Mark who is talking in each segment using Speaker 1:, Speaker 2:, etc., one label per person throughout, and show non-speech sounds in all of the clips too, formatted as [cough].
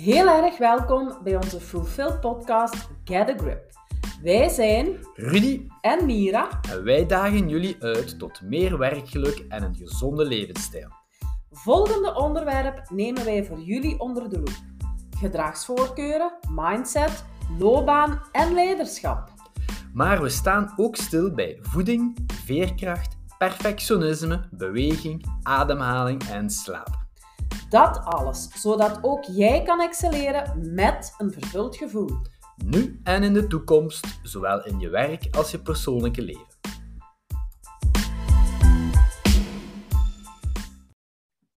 Speaker 1: Heel erg welkom bij onze Fulfill podcast Get a Grip. Wij zijn
Speaker 2: Rudy
Speaker 1: en Mira
Speaker 2: en wij dagen jullie uit tot meer werkgeluk en een gezonde levensstijl.
Speaker 1: Volgende onderwerp nemen wij voor jullie onder de loep. Gedragsvoorkeuren, mindset, loopbaan en leiderschap.
Speaker 2: Maar we staan ook stil bij voeding, veerkracht, perfectionisme, beweging, ademhaling en slaap.
Speaker 1: Dat alles, zodat ook jij kan excelleren met een vervuld gevoel.
Speaker 2: Nu en in de toekomst, zowel in je werk als je persoonlijke leven.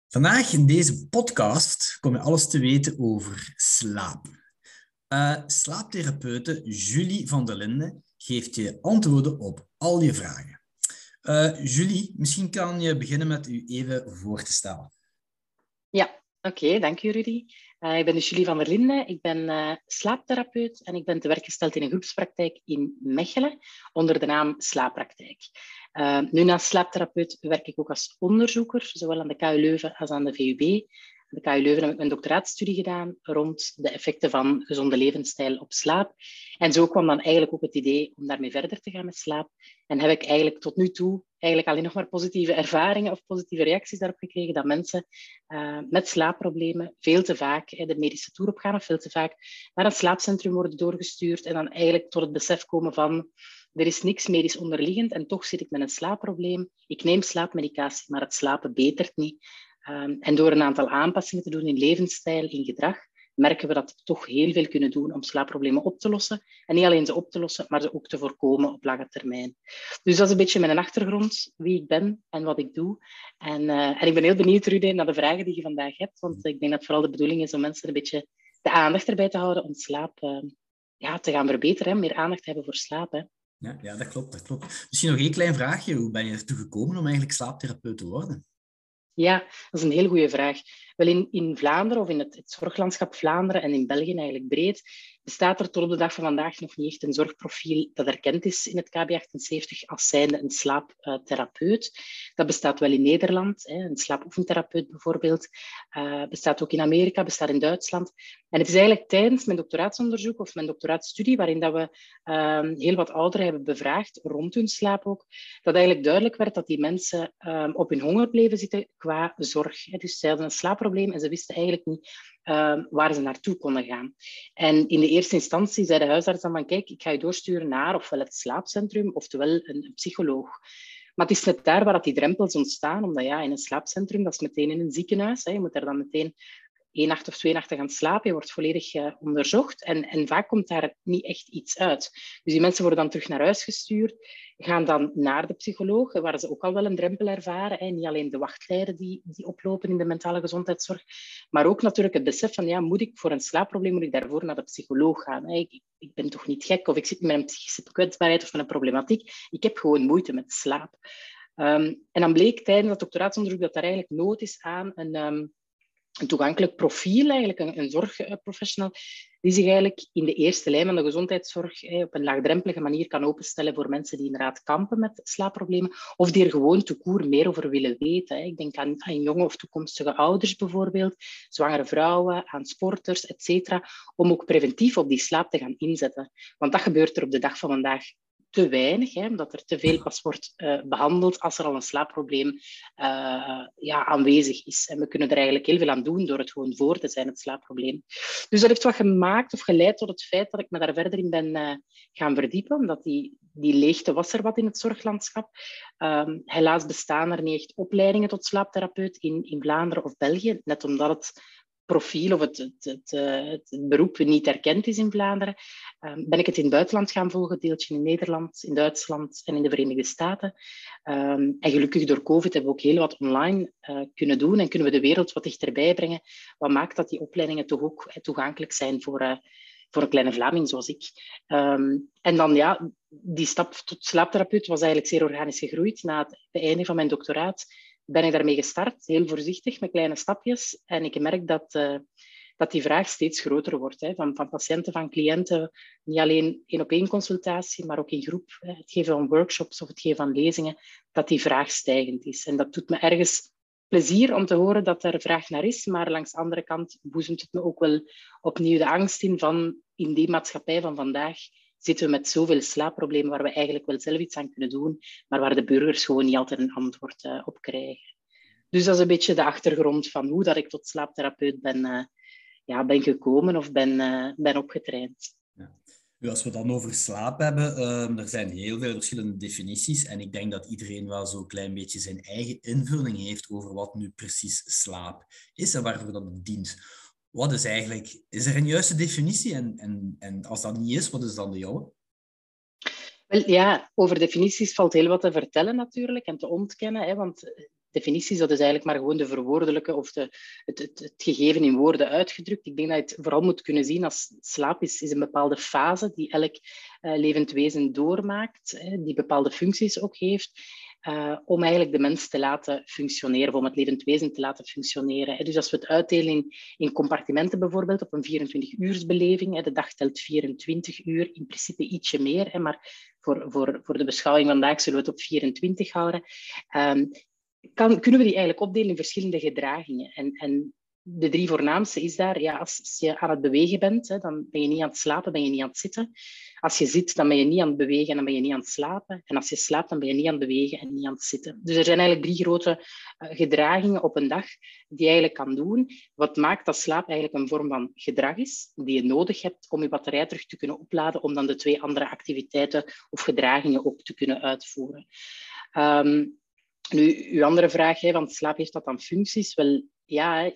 Speaker 2: Vandaag in deze podcast kom je alles te weten over slaap. Uh, slaaptherapeute Julie van der Linden geeft je antwoorden op al je vragen. Uh, Julie, misschien kan je beginnen met u even voor te stellen.
Speaker 3: Ja, oké, dank je Rudy. Uh, ik ben dus Julie van der Linden. Ik ben uh, slaaptherapeut en ik ben te werk gesteld in een groepspraktijk in Mechelen onder de naam Slaappraktijk. Uh, nu naast slaaptherapeut werk ik ook als onderzoeker, zowel aan de KU Leuven als aan de VUB de KU Leuven heb ik mijn doctoraatstudie gedaan rond de effecten van gezonde levensstijl op slaap. En zo kwam dan eigenlijk ook het idee om daarmee verder te gaan met slaap. En heb ik eigenlijk tot nu toe eigenlijk alleen nog maar positieve ervaringen of positieve reacties daarop gekregen dat mensen uh, met slaapproblemen veel te vaak de medische toer op gaan of veel te vaak naar een slaapcentrum worden doorgestuurd en dan eigenlijk tot het besef komen van er is niks medisch onderliggend en toch zit ik met een slaapprobleem. Ik neem slaapmedicatie, maar het slapen betert niet. Um, en door een aantal aanpassingen te doen in levensstijl, in gedrag, merken we dat we toch heel veel kunnen doen om slaapproblemen op te lossen. En niet alleen ze op te lossen, maar ze ook te voorkomen op lange termijn. Dus dat is een beetje mijn achtergrond, wie ik ben en wat ik doe. En, uh, en ik ben heel benieuwd, Rudy, naar de vragen die je vandaag hebt. Want ik denk dat vooral de bedoeling is om mensen een beetje de aandacht erbij te houden om slaap uh, ja, te gaan verbeteren. Hè? Meer aandacht hebben voor slaap. Hè?
Speaker 2: Ja, ja, dat klopt, dat klopt. Misschien nog één klein vraagje. Hoe ben je ertoe gekomen om eigenlijk slaaptherapeut te worden?
Speaker 3: Ja, dat is een heel goede vraag. Wel, in, in Vlaanderen of in het, het zorglandschap Vlaanderen en in België eigenlijk breed, bestaat er tot op de dag van vandaag nog niet echt een zorgprofiel dat erkend is in het KB78 als zijnde een slaaptherapeut. Dat bestaat wel in Nederland, een slaapoefentherapeut bijvoorbeeld. Uh, bestaat ook in Amerika, bestaat in Duitsland. En het is eigenlijk tijdens mijn doctoraatsonderzoek of mijn doctoraatstudie, waarin dat we uh, heel wat ouderen hebben bevraagd, rond hun slaap ook, dat eigenlijk duidelijk werd dat die mensen uh, op hun honger bleven zitten qua zorg. Dus ze hadden een slaapprobleem en ze wisten eigenlijk niet uh, waar ze naartoe konden gaan. En in de eerste instantie zei de huisarts dan van kijk, ik ga je doorsturen naar ofwel het slaapcentrum, oftewel een, een psycholoog. Maar het is net daar waar die drempels ontstaan, omdat ja, in een slaapcentrum, dat is meteen in een ziekenhuis. Hè. Je moet daar dan meteen één nacht of twee nachten gaan slapen. Je wordt volledig uh, onderzocht en, en vaak komt daar niet echt iets uit. Dus die mensen worden dan terug naar huis gestuurd, gaan dan naar de psycholoog, waar ze ook al wel een drempel ervaren. Hè. Niet alleen de wachtlijden die, die oplopen in de mentale gezondheidszorg, maar ook natuurlijk het besef van, ja, moet ik voor een slaapprobleem, moet ik daarvoor naar de psycholoog gaan? Hè. Ik, ben toch niet gek of ik zit met een psychische kwetsbaarheid of met een problematiek. Ik heb gewoon moeite met slaap. Um, en dan bleek tijdens dat doctoraatsonderzoek dat er eigenlijk nood is aan een... Um, een toegankelijk profiel, eigenlijk een, zorgprofessional, die zich eigenlijk in de eerste lijn van de gezondheidszorg op een laagdrempelige manier kan openstellen voor mensen die inderdaad kampen met slaapproblemen, of die er gewoon toekoer meer over willen weten. Ik denk aan, aan jonge of toekomstige ouders bijvoorbeeld, zwangere vrouwen, aan sporters, etc., om ook preventief op die slaap te gaan inzetten. Want dat gebeurt er op de dag van vandaag te weinig, hè, omdat er te veel pas wordt uh, behandeld als er al een slaapprobleem uh, ja, aanwezig is. En we kunnen er eigenlijk heel veel aan doen door het gewoon voor te zijn, het slaapprobleem. Dus dat heeft wat gemaakt of geleid tot het feit dat ik me daar verder in ben uh, gaan verdiepen, omdat die, die leegte was er wat in het zorglandschap. Um, helaas bestaan er niet echt opleidingen tot slaaptherapeut in, in Vlaanderen of België, net omdat het profiel of het, het, het, eh, het, beroep niet erkend is in Vlaanderen, ehm, ben ik het in het buitenland gaan volgen, deeltje in Nederland, in Duitsland en in de Verenigde Staten. Um, en gelukkig door COVID hebben we ook heel wat online uh, kunnen doen en kunnen we de wereld wat dichterbij brengen. Wat maakt dat die opleidingen toch ook uh, toegankelijk zijn voor, voor een kleine Vlaming zoals ik. Um, en dan ja, die stap tot slaaptherapeut was eigenlijk zeer organisch gegroeid na het einde van mijn doctoraat ben ik daarmee gestart, heel voorzichtig, met kleine stapjes. En ik merk dat, uh, dat die vraag steeds groter wordt. Hè, van, van patiënten, van cliënten. Niet alleen één op één consultatie, maar ook in groep. Hè, het geven van workshops of het geven van lezingen. Dat die vraag stijgend is. En dat doet me ergens plezier om te horen dat er vraag naar is, maar langs de andere kant boezemt het me ook wel opnieuw de angst in van in die maatschappij van vandaag zitten we met zoveel slaapproblemen waar we eigenlijk wel zelf iets aan kunnen doen, maar waar de burgers gewoon niet altijd een antwoord uh, op krijgen. Dus dat is een beetje de achtergrond van hoe dat ik tot slaaptherapeut ben, uh, ja, ben gekomen of ben, uh, ben opgetraind. Ja.
Speaker 2: Als we dan over slaap hebben, uh, er zijn heel veel verschillende definities. En ik denk dat iedereen wel zo'n klein beetje zijn eigen invulling heeft over wat nu precies slaap is en waarvoor dat het dient. Wat is eigenlijk, is er een juiste definitie? En, en, en als dat niet is, wat is dan de jouwe?
Speaker 3: Wel, ja, over definities valt heel wat te vertellen natuurlijk en te ontkennen. Hè, want definities, dat is eigenlijk maar gewoon de verwoordelijke of de, het, het, het, gegeven in woorden uitgedrukt. Ik denk dat je het vooral moet kunnen zien als slaap is, is een bepaalde fase die elk uh, levend wezen doormaakt, hè, die bepaalde functies ook heeft. Uh, om eigenlijk de mens te laten functioneren, om het levend wezen te laten functioneren. Dus als we het uitdelen in, compartimenten bijvoorbeeld, op een 24-uursbeleving, de dag telt 24 uur, in principe ietsje meer, maar voor, voor, voor de beschouwing vandaag zullen we het op 24 houden. Um, kan, kunnen we die eigenlijk opdelen in verschillende gedragingen. En, en de drie voornaamste is daar, ja, als je aan het bewegen bent, hè, dan ben je niet aan het slapen, ben je niet aan het zitten. Als je zit, dan ben je niet aan het bewegen en dan ben je niet aan het slapen. En als je slaapt, dan ben je niet aan het bewegen en niet aan het zitten. Dus er zijn eigenlijk drie grote uh, gedragingen op een dag die je eigenlijk kan doen. Wat maakt dat slaap eigenlijk een vorm van gedrag is, die je nodig hebt om je batterij terug te kunnen opladen, om dan de twee andere activiteiten of gedragingen ook te kunnen uitvoeren. Um, nu, uw andere vraag, hè, want slaap heeft dat dan functies? Wel, ja,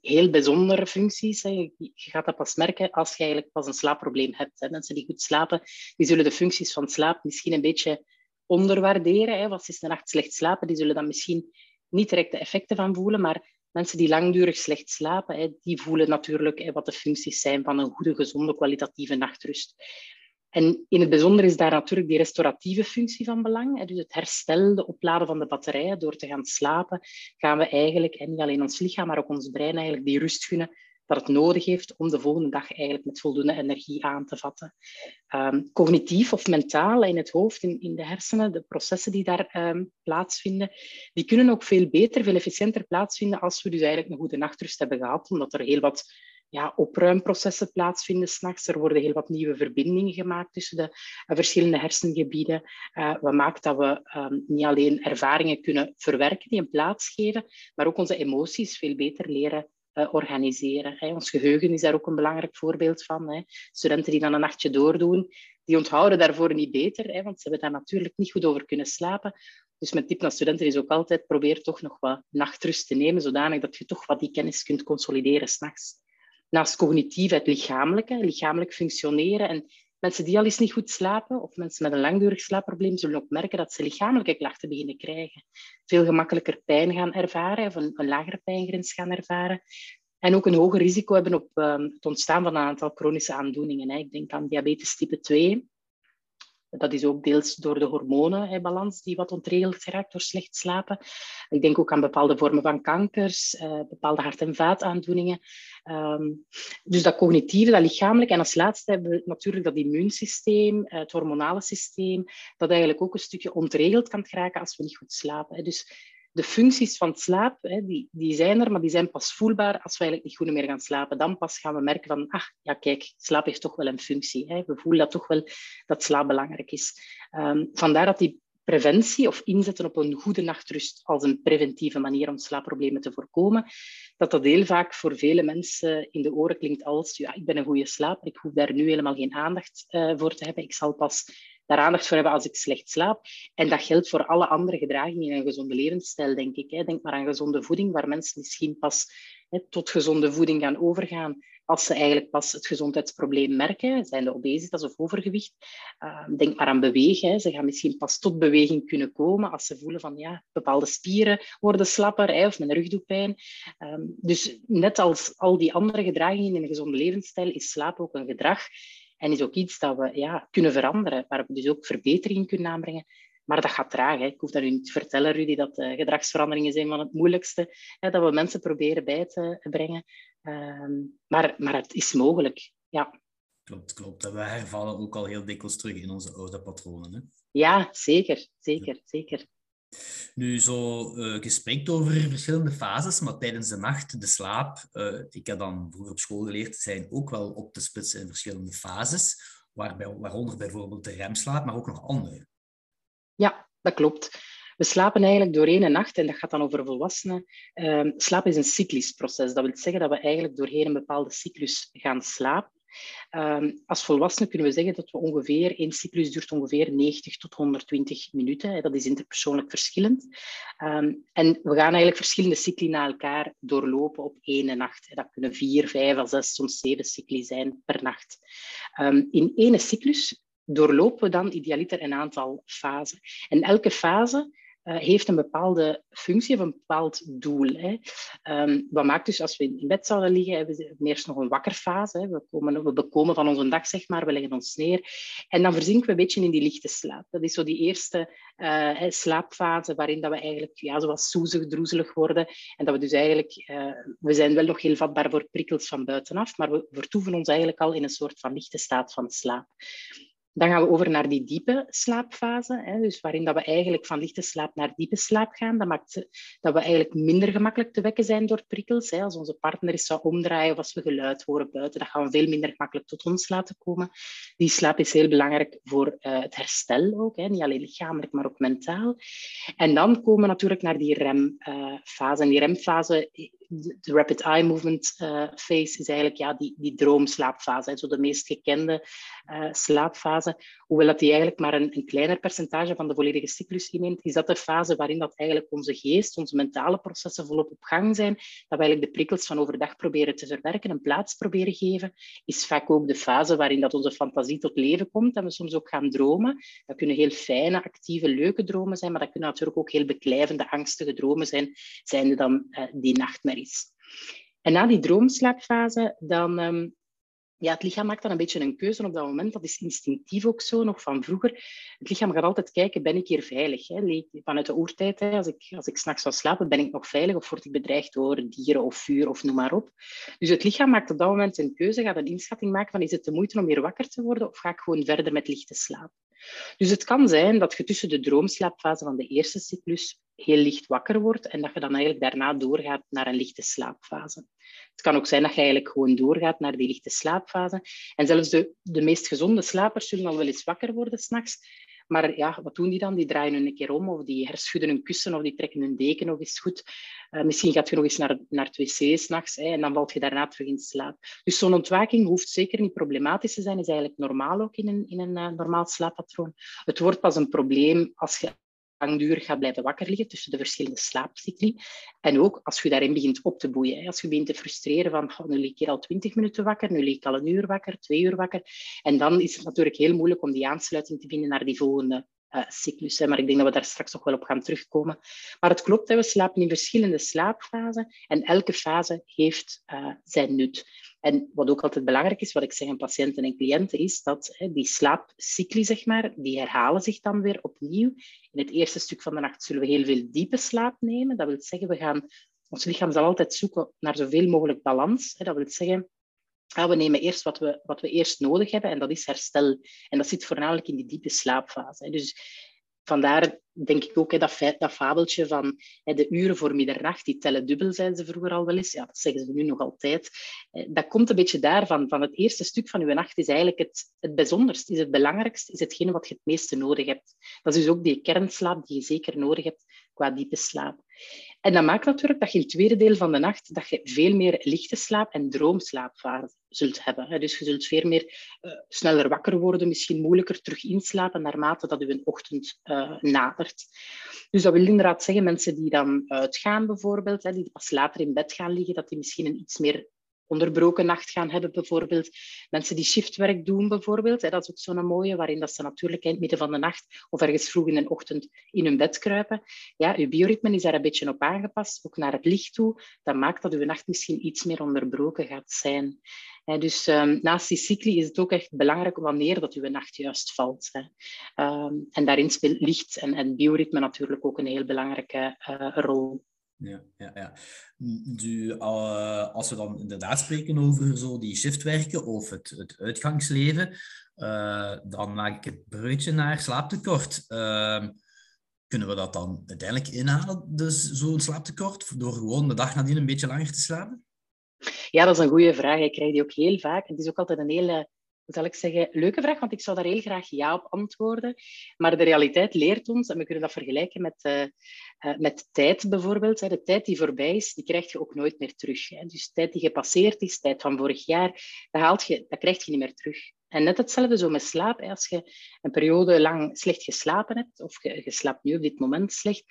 Speaker 3: heel bijzondere functies. Je gaat dat pas merken als je eigenlijk pas een slaapprobleem hebt. Mensen die goed slapen, die zullen de functies van slaap misschien een beetje onderwaarderen. Als ze de nacht slecht slapen, die zullen dan misschien niet direct de effecten van voelen, maar mensen die langdurig slecht slapen, die voelen natuurlijk wat de functies zijn van een goede, gezonde, kwalitatieve nachtrust. En in het bijzonder is daar natuurlijk die restauratieve functie van belang. Dus het herstel, de opladen van de batterijen. Door te gaan slapen gaan we eigenlijk, niet alleen ons lichaam, maar ook ons brein eigenlijk die rust gunnen dat het nodig heeft om de volgende dag eigenlijk met voldoende energie aan te vatten. Um, cognitief of mentaal in het hoofd, in, in de hersenen, de processen die daar um, plaatsvinden, die kunnen ook veel beter, veel efficiënter plaatsvinden als we dus eigenlijk een goede nachtrust hebben gehad, omdat er heel wat ja, opruimprocessen plaatsvinden s'nachts. Er worden heel wat nieuwe verbindingen gemaakt tussen de uh, verschillende hersengebieden. Uh, wat maakt dat we um, niet alleen ervaringen kunnen verwerken die een plaats geven, maar ook onze emoties veel beter leren uh, organiseren. Hè. Ons geheugen is daar ook een belangrijk voorbeeld van. Hè. Studenten die dan een nachtje doordoen, die onthouden daarvoor niet beter, hè, want ze hebben daar natuurlijk niet goed over kunnen slapen. Dus mijn tip naar studenten is ook altijd, probeer toch nog wat nachtrust te nemen, zodanig dat je toch wat die kennis kunt consolideren s'nachts naast cognitief het lichamelijke, lichamelijk functioneren. En mensen die al eens niet goed slapen, of mensen met een langdurig slaapprobleem, zullen ook merken dat ze lichamelijke klachten beginnen krijgen. Veel gemakkelijker pijn gaan ervaren, of een, lagere pijngrens gaan ervaren. En ook een hoger risico hebben op um, het ontstaan van een aantal chronische aandoeningen. Hè. Ik denk aan diabetes type 2, dat is ook deels door de hormonenbalans die wat ontregeld geraakt door slecht slapen. Ik denk ook aan bepaalde vormen van kankers, uh, bepaalde hart- en vaataandoeningen. Um, dus dat cognitieve, dat lichamelijke. En als laatste hebben we natuurlijk dat immuunsysteem, uh, het hormonale systeem, dat eigenlijk ook een stukje ontregeld kan geraken als we niet goed slapen. Dus de functies van slaap, hè, die, die zijn er, maar die zijn pas voelbaar als we eigenlijk niet goed meer gaan slapen. Dan pas gaan we merken van, ach, ja kijk, slaap heeft toch wel een functie. Hè. We voelen dat toch wel dat slaap belangrijk is. Um, vandaar dat die preventie of inzetten op een goede nachtrust als een preventieve manier om slaapproblemen te voorkomen, dat dat heel vaak voor vele mensen in de oren klinkt als, ja, ik ben een goede slaper, ik hoef daar nu helemaal geen aandacht uh, voor te hebben, ik zal pas daar aandacht voor hebben als ik slecht slaap. En dat geldt voor alle andere gedragingen in een gezonde levensstijl, denk ik. Denk maar aan gezonde voeding, waar mensen misschien pas tot gezonde voeding gaan overgaan als ze eigenlijk pas het gezondheidsprobleem merken, zijn de obesitas of overgewicht. Ehm, denk maar aan bewegen. Ze gaan misschien pas tot beweging kunnen komen als ze voelen van ja, bepaalde spieren worden slapper of mijn rug doet pijn. Ehm, dus net als al die andere gedragingen in een gezonde levensstijl is slaap ook een gedrag en is ook iets dat we ja, kunnen veranderen, waar we dus ook verbetering kunnen aanbrengen. Maar dat gaat traag. Hè. Ik hoef dat u niet te vertellen, Rudy, dat uh, gedragsveranderingen zijn van het moeilijkste. Hè, dat we mensen proberen bij te brengen. Uh, maar, maar het is mogelijk, ja.
Speaker 2: Klopt, klopt. En we hervallen ook al heel dikwijls terug in onze oude patronen. Hè?
Speaker 3: Ja, zeker, zeker, zeker.
Speaker 2: Nu, zo, uh, over verschillende fases, maar tijdens de nacht, de slaap, uh, ik heb dan vroeger op school geleerd, zijn ook wel op te splitsen in verschillende fases, waarbij, waaronder bijvoorbeeld de remslaap, maar ook nog andere.
Speaker 3: Ja, dat klopt. We slapen eigenlijk doorheen een nacht, en dat gaat dan over volwassenen. Uh, slaap is een cyclisch proces. Dat wil zeggen dat we eigenlijk doorheen een bepaalde cyclus gaan slapen. Um, als volwassenen kunnen we zeggen dat we ongeveer, één cyclus duurt ongeveer 90 tot 120 minuten. Dat is interpersoonlijk verschillend. Um, en we gaan eigenlijk verschillende cycli na elkaar doorlopen op één nacht. Dat kunnen vier, vijf, zes, soms zeven cycli zijn per nacht. Um, in één cyclus doorlopen we dan idealiter een aantal fasen. En elke fase uh, heeft een bepaalde functie of een bepaald doel. Hè. Um, wat maakt dus als we in bed zouden liggen, hebben we eerst nog een wakkerfase. Hè. We, komen, we bekomen van onze dag, zeg maar, we leggen ons neer. En dan verzinken we een beetje in die lichte slaap. Dat is zo die eerste uh, slaapfase waarin dat we eigenlijk ja, zoals soezig, droezelig worden. En dat we dus eigenlijk, uh, we zijn wel nog heel vatbaar voor prikkels van buitenaf, maar we vertoeven ons eigenlijk al in een soort van lichte staat van slaap. Dan gaan we over naar die diepe slaapfase, hè, dus waarin dat we eigenlijk van lichte slaap naar diepe slaap gaan. Dat maakt dat we eigenlijk minder gemakkelijk te wekken zijn door prikkels. Hè. Als onze partner is zou omdraaien of als we geluid horen buiten, dan gaan we veel minder gemakkelijk tot ons laten komen. Die slaap is heel belangrijk voor uh, het herstel ook, hè. niet alleen lichamelijk, maar ook mentaal. En dan komen we natuurlijk naar die remfase. En die remfase de rapid eye movement uh, phase is eigenlijk ja, die, die droomslaapfase, zo de meest gekende uh, slaapfase. Hoewel dat die eigenlijk maar een, een kleiner percentage van de volledige cyclus inneemt, is dat de fase waarin dat eigenlijk onze geest, onze mentale processen volop op gang zijn, dat we eigenlijk de prikkels van overdag proberen te verwerken, een plaats proberen geven, is vaak ook de fase waarin dat onze fantasie tot leven komt en we soms ook gaan dromen. Dat kunnen heel fijne, actieve, leuke dromen zijn, maar dat kunnen natuurlijk ook heel beklijvende, angstige dromen zijn, zijnde dan uh, die nachtmerrie is. En na die droomslaapfase, dan... Um, ja, het lichaam maakt dan een beetje een keuze op dat moment. Dat is instinctief ook zo, nog van vroeger. Het lichaam gaat altijd kijken, ben ik hier veilig? Hè? Vanuit de oertijd, hè? als ik, als ik s'nachts zou slapen, ben ik nog veilig of word ik bedreigd door dieren of vuur of noem maar op. Dus het lichaam maakt op dat moment een keuze, gaat een inschatting maken van is het de moeite om weer wakker te worden of ga ik gewoon verder met lichte slaap? Dus het kan zijn dat je tussen de droomslaapfase van de eerste cyclus heel licht wakker wordt en dat je dan eigenlijk daarna doorgaat naar een lichte slaapfase. Het kan ook zijn dat je eigenlijk gewoon doorgaat naar die lichte slaapfase. En zelfs de, de meest gezonde slapers zullen al wel eens wakker worden s'nachts. Maar ja, wat doen die dan? Die draaien hun een keer om, of die herschudden hun kussen, of die trekken hun deken nog eens goed. Uh, misschien gaat je nog eens naar, naar het wc s'nachts en dan valt je daarna terug in slaap. Dus zo'n ontwaking hoeft zeker niet problematisch te zijn, is eigenlijk normaal ook in een, in een uh, normaal slaappatroon. Het wordt pas een probleem als je langdurig gaat blijven wakker liggen tussen de verschillende slaapcycli. En ook als je daarin begint op te boeien. Als je begint te frustreren van nu lig ik hier al twintig minuten wakker, nu lig ik al een uur wakker, twee uur wakker. En dan is het natuurlijk heel moeilijk om die aansluiting te vinden naar die volgende cyclus. Hè. Maar ik denk dat we daar straks nog wel op gaan terugkomen. Maar het klopt, hè, we slapen in verschillende slaapfasen en elke fase heeft uh, zijn nut. En wat ook altijd belangrijk is, wat ik zeg aan patiënten en cliënten, is dat hè, die slaapcycli, zeg maar, die herhalen zich dan weer opnieuw. In het eerste stuk van de nacht zullen we heel veel diepe slaap nemen. Dat wil zeggen, we gaan, ons lichaam zal altijd zoeken naar zoveel mogelijk balans. Dat wil zeggen, we nemen eerst wat we, wat we eerst nodig hebben en dat is herstel. En dat zit voornamelijk in die diepe slaapfase. Dus vandaar denk ik ook hè, dat, dat fabeltje van hè, de uren voor middernacht, die tellen dubbel, zeiden ze vroeger al wel eens. Ja, dat zeggen ze nu nog altijd. Eh, dat komt een beetje daarvan. Van het eerste stuk van uw nacht is eigenlijk het, het bijzonderst, is het belangrijkst, is hetgene wat je het meeste nodig hebt. Dat is dus ook die kernslaap die je zeker nodig hebt qua diepe slaap. En dat maakt natuurlijk dat je in het tweede deel van de nacht dat je veel meer lichte slaap en droomslaap zult hebben. Dus je zult veel meer uh, sneller wakker worden, misschien moeilijker terug inslapen naarmate dat je een ochtend uh, nadert. Dus dat wil inderdaad zeggen, mensen die dan uitgaan bijvoorbeeld, hè, die pas later in bed gaan liggen, dat die misschien een iets meer onderbroken nacht gaan hebben, bijvoorbeeld. Mensen die shiftwerk doen, bijvoorbeeld. Dat is ook zo'n mooie, waarin dat ze natuurlijk in het midden van de nacht of ergens vroeg in de ochtend in hun bed kruipen. Ja, uw bioritme is daar een beetje op aangepast, ook naar het licht toe. Dat maakt dat uw nacht misschien iets meer onderbroken gaat zijn. dus um, naast die cycli is het ook echt belangrijk wanneer dat uw nacht juist valt. Um, en daarin speelt licht en, en bioritme natuurlijk ook een heel belangrijke uh, rol.
Speaker 2: Ja, ja, ja. Du, uh, als we dan inderdaad spreken over zo die shiftwerken of het, het uitgangsleven, uh, dan maak ik het bruidje naar slaaptekort. Uh, kunnen we dat dan uiteindelijk inhalen, dus zo'n slaaptekort, door gewoon de dag nadien een beetje langer te slapen?
Speaker 3: Ja, dat is een goede vraag. Ik krijg die ook heel vaak. Het is ook altijd een hele zal ik zeggen, leuke vraag, want ik zou daar heel graag ja op antwoorden. Maar de realiteit leert ons, en we kunnen dat vergelijken met, uh, uh, met tijd bijvoorbeeld. Hè. De tijd die voorbij is, die krijg je ook nooit meer terug. Hè. Dus tijd die gepasseerd is, tijd van vorig jaar, dat, haalt je, dat krijg je niet meer terug. En net hetzelfde zo met slaap. Als je een periode lang slecht geslapen hebt, of je, slaapt nu op dit moment slecht,